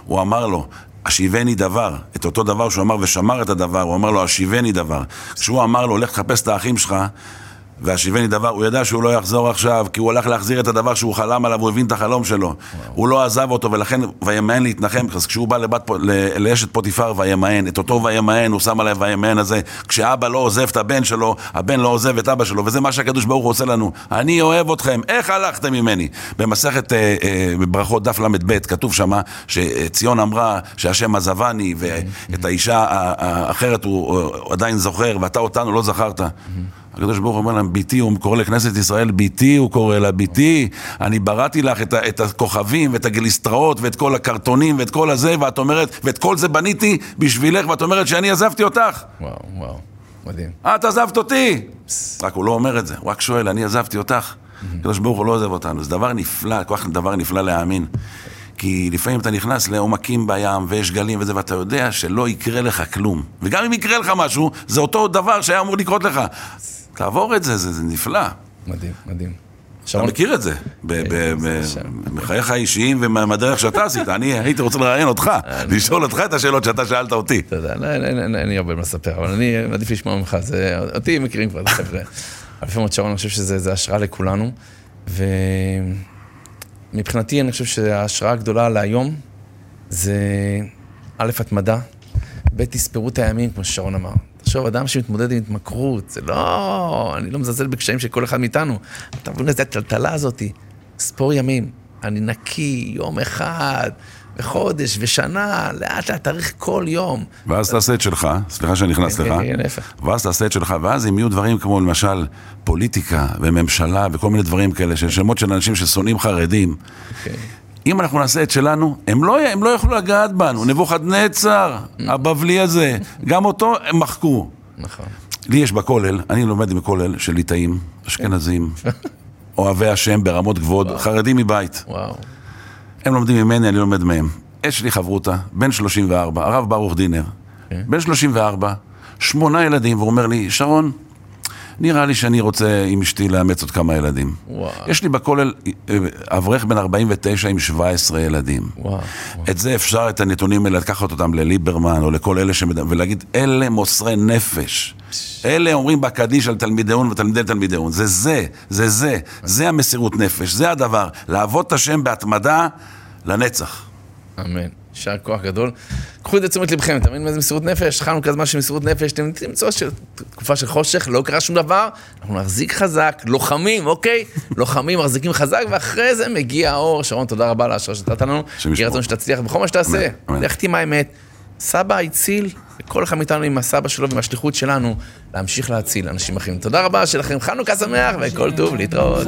הוא אמר לו, השיבני דבר, את אותו דבר שהוא אמר ושמר את הדבר, הוא אמר לו, השיבני דבר. כשהוא אמר לו, לך תחפש את האחים שלך, והשיבני דבר, הוא ידע שהוא לא יחזור עכשיו, כי הוא הלך להחזיר את הדבר שהוא חלם עליו, הוא הבין את החלום שלו. הוא לא עזב אותו, ולכן וימאן להתנחם, אז כשהוא בא לבת, לאשת פוטיפר וימאן, את אותו וימאן, הוא שם עליו וימאן הזה. כשאבא לא עוזב את הבן שלו, הבן לא עוזב את אבא שלו, וזה מה שהקדוש ברוך הוא עושה לנו. אני אוהב אתכם, איך הלכתם ממני? במסכת אה, אה, ברכות דף ל"ב כתוב שמה שציון אמרה שהשם עזבני, ואת האישה ה- ה- האחרת הוא הוא עדיין זוכר, ואתה אותנו לא זכרת. הקדוש ברוך הוא אומר להם, ביתי, הוא קורא לכנסת ישראל, ביתי, הוא קורא לה, ביתי, אני בראתי לך את, את הכוכבים ואת הגליסטראות ואת כל הקרטונים ואת כל הזה, ואת אומרת, ואת כל זה בניתי בשבילך, ואת אומרת שאני עזבתי אותך. וואו, וואו, מדהים. את עזבת אותי! רק הוא לא אומר את זה, הוא רק שואל, אני עזבתי אותך. הקדוש ברוך הוא לא עוזב אותנו, זה דבר נפלא, כל כך דבר נפלא להאמין. כי לפעמים אתה נכנס לעומקים בים ויש גלים וזה, ואתה יודע שלא יקרה לך כלום. וגם אם יקרה לך משהו, זה אותו דבר שהיה אמור לקרות לך. תעבור את זה, זה, זה נפלא. מדהים, מדהים. אתה מכיר את זה, זה שם. בחייך האישיים ומהדרך שאתה עשית. אני הייתי רוצה לראיין אותך, לשאול אותך את השאלות שאתה שאלת אותי. לא, אין לי הרבה מה לספר, אבל אני עדיף לשמוע ממך, אותי מכירים כבר, חבר'ה. אבל לפעמים שרון, אני חושב שזה זה השראה לכולנו, ומבחינתי אני חושב שההשראה הגדולה להיום זה א', התמדה, ב', תספרו את הימים, כמו ששרון אמר. תחשוב, אדם שמתמודד עם התמכרות, זה לא... אני לא מזלזל בקשיים של כל אחד מאיתנו. אתה מבין איזה הטלטלה הזאתי? ספור ימים, אני נקי, יום אחד, וחודש, ושנה, לאט לאט תאריך כל יום. ואז תעשה את שלך, סליחה שאני נכנס כן, לך, כן, כן, להפך. ואז תעשה את שלך, ואז אם יהיו דברים כמו למשל פוליטיקה וממשלה וכל מיני דברים כאלה, של שמות של אנשים ששונאים חרדים, אוקיי. אם אנחנו נעשה את שלנו, הם לא, הם לא יוכלו לגעת בנו, נבוכדנצר, הבבלי הזה, גם אותו הם מחקו. נכון. לי יש בכולל, אני לומד בכולל של ליטאים, אשכנזים, אוהבי השם ברמות גבוהות, חרדים מבית. וואו. הם לומדים ממני, אני לומד מהם. יש לי חברותה, בן 34, הרב ברוך דינר, בן 34, שמונה ילדים, והוא אומר לי, שרון, נראה לי שאני רוצה עם אשתי לאמץ עוד כמה ילדים. וואו. יש לי בכולל אה, אברך בן 49 עם 17 ילדים. וואו. את זה אפשר, את הנתונים האלה, לקחת אותם לליברמן או לכל אלה שמד... ולהגיד, אלה מוסרי נפש. אלה אומרים בקדיש על תלמידיון ותלמידי תלמידיון. זה זה, זה זה, זה המסירות נפש, זה הדבר. לעבוד את השם בהתמדה לנצח. אמן. יישר כוח גדול. קחו את זה לתשומת לבכם, אתה מבין מה זה מסירות נפש? חנוכה זמן של מסירות נפש, אתם תמצאו של תקופה של חושך, לא קרה שום דבר, אנחנו נחזיק חזק, לוחמים, אוקיי? לוחמים מחזיקים חזק, ואחרי זה מגיע האור. שרון, תודה רבה על ההשראה שנתת לנו. השם יהי ישמור. רצון שתצליח בכל מה שתעשה. לך עם האמת. סבא הציל, וכל אחד מאיתנו עם הסבא שלו ועם השליחות שלנו, להמשיך להציל אנשים אחרים. תודה רבה, שיהיה לכם חנוכה שמח וכל טוב, להתראות.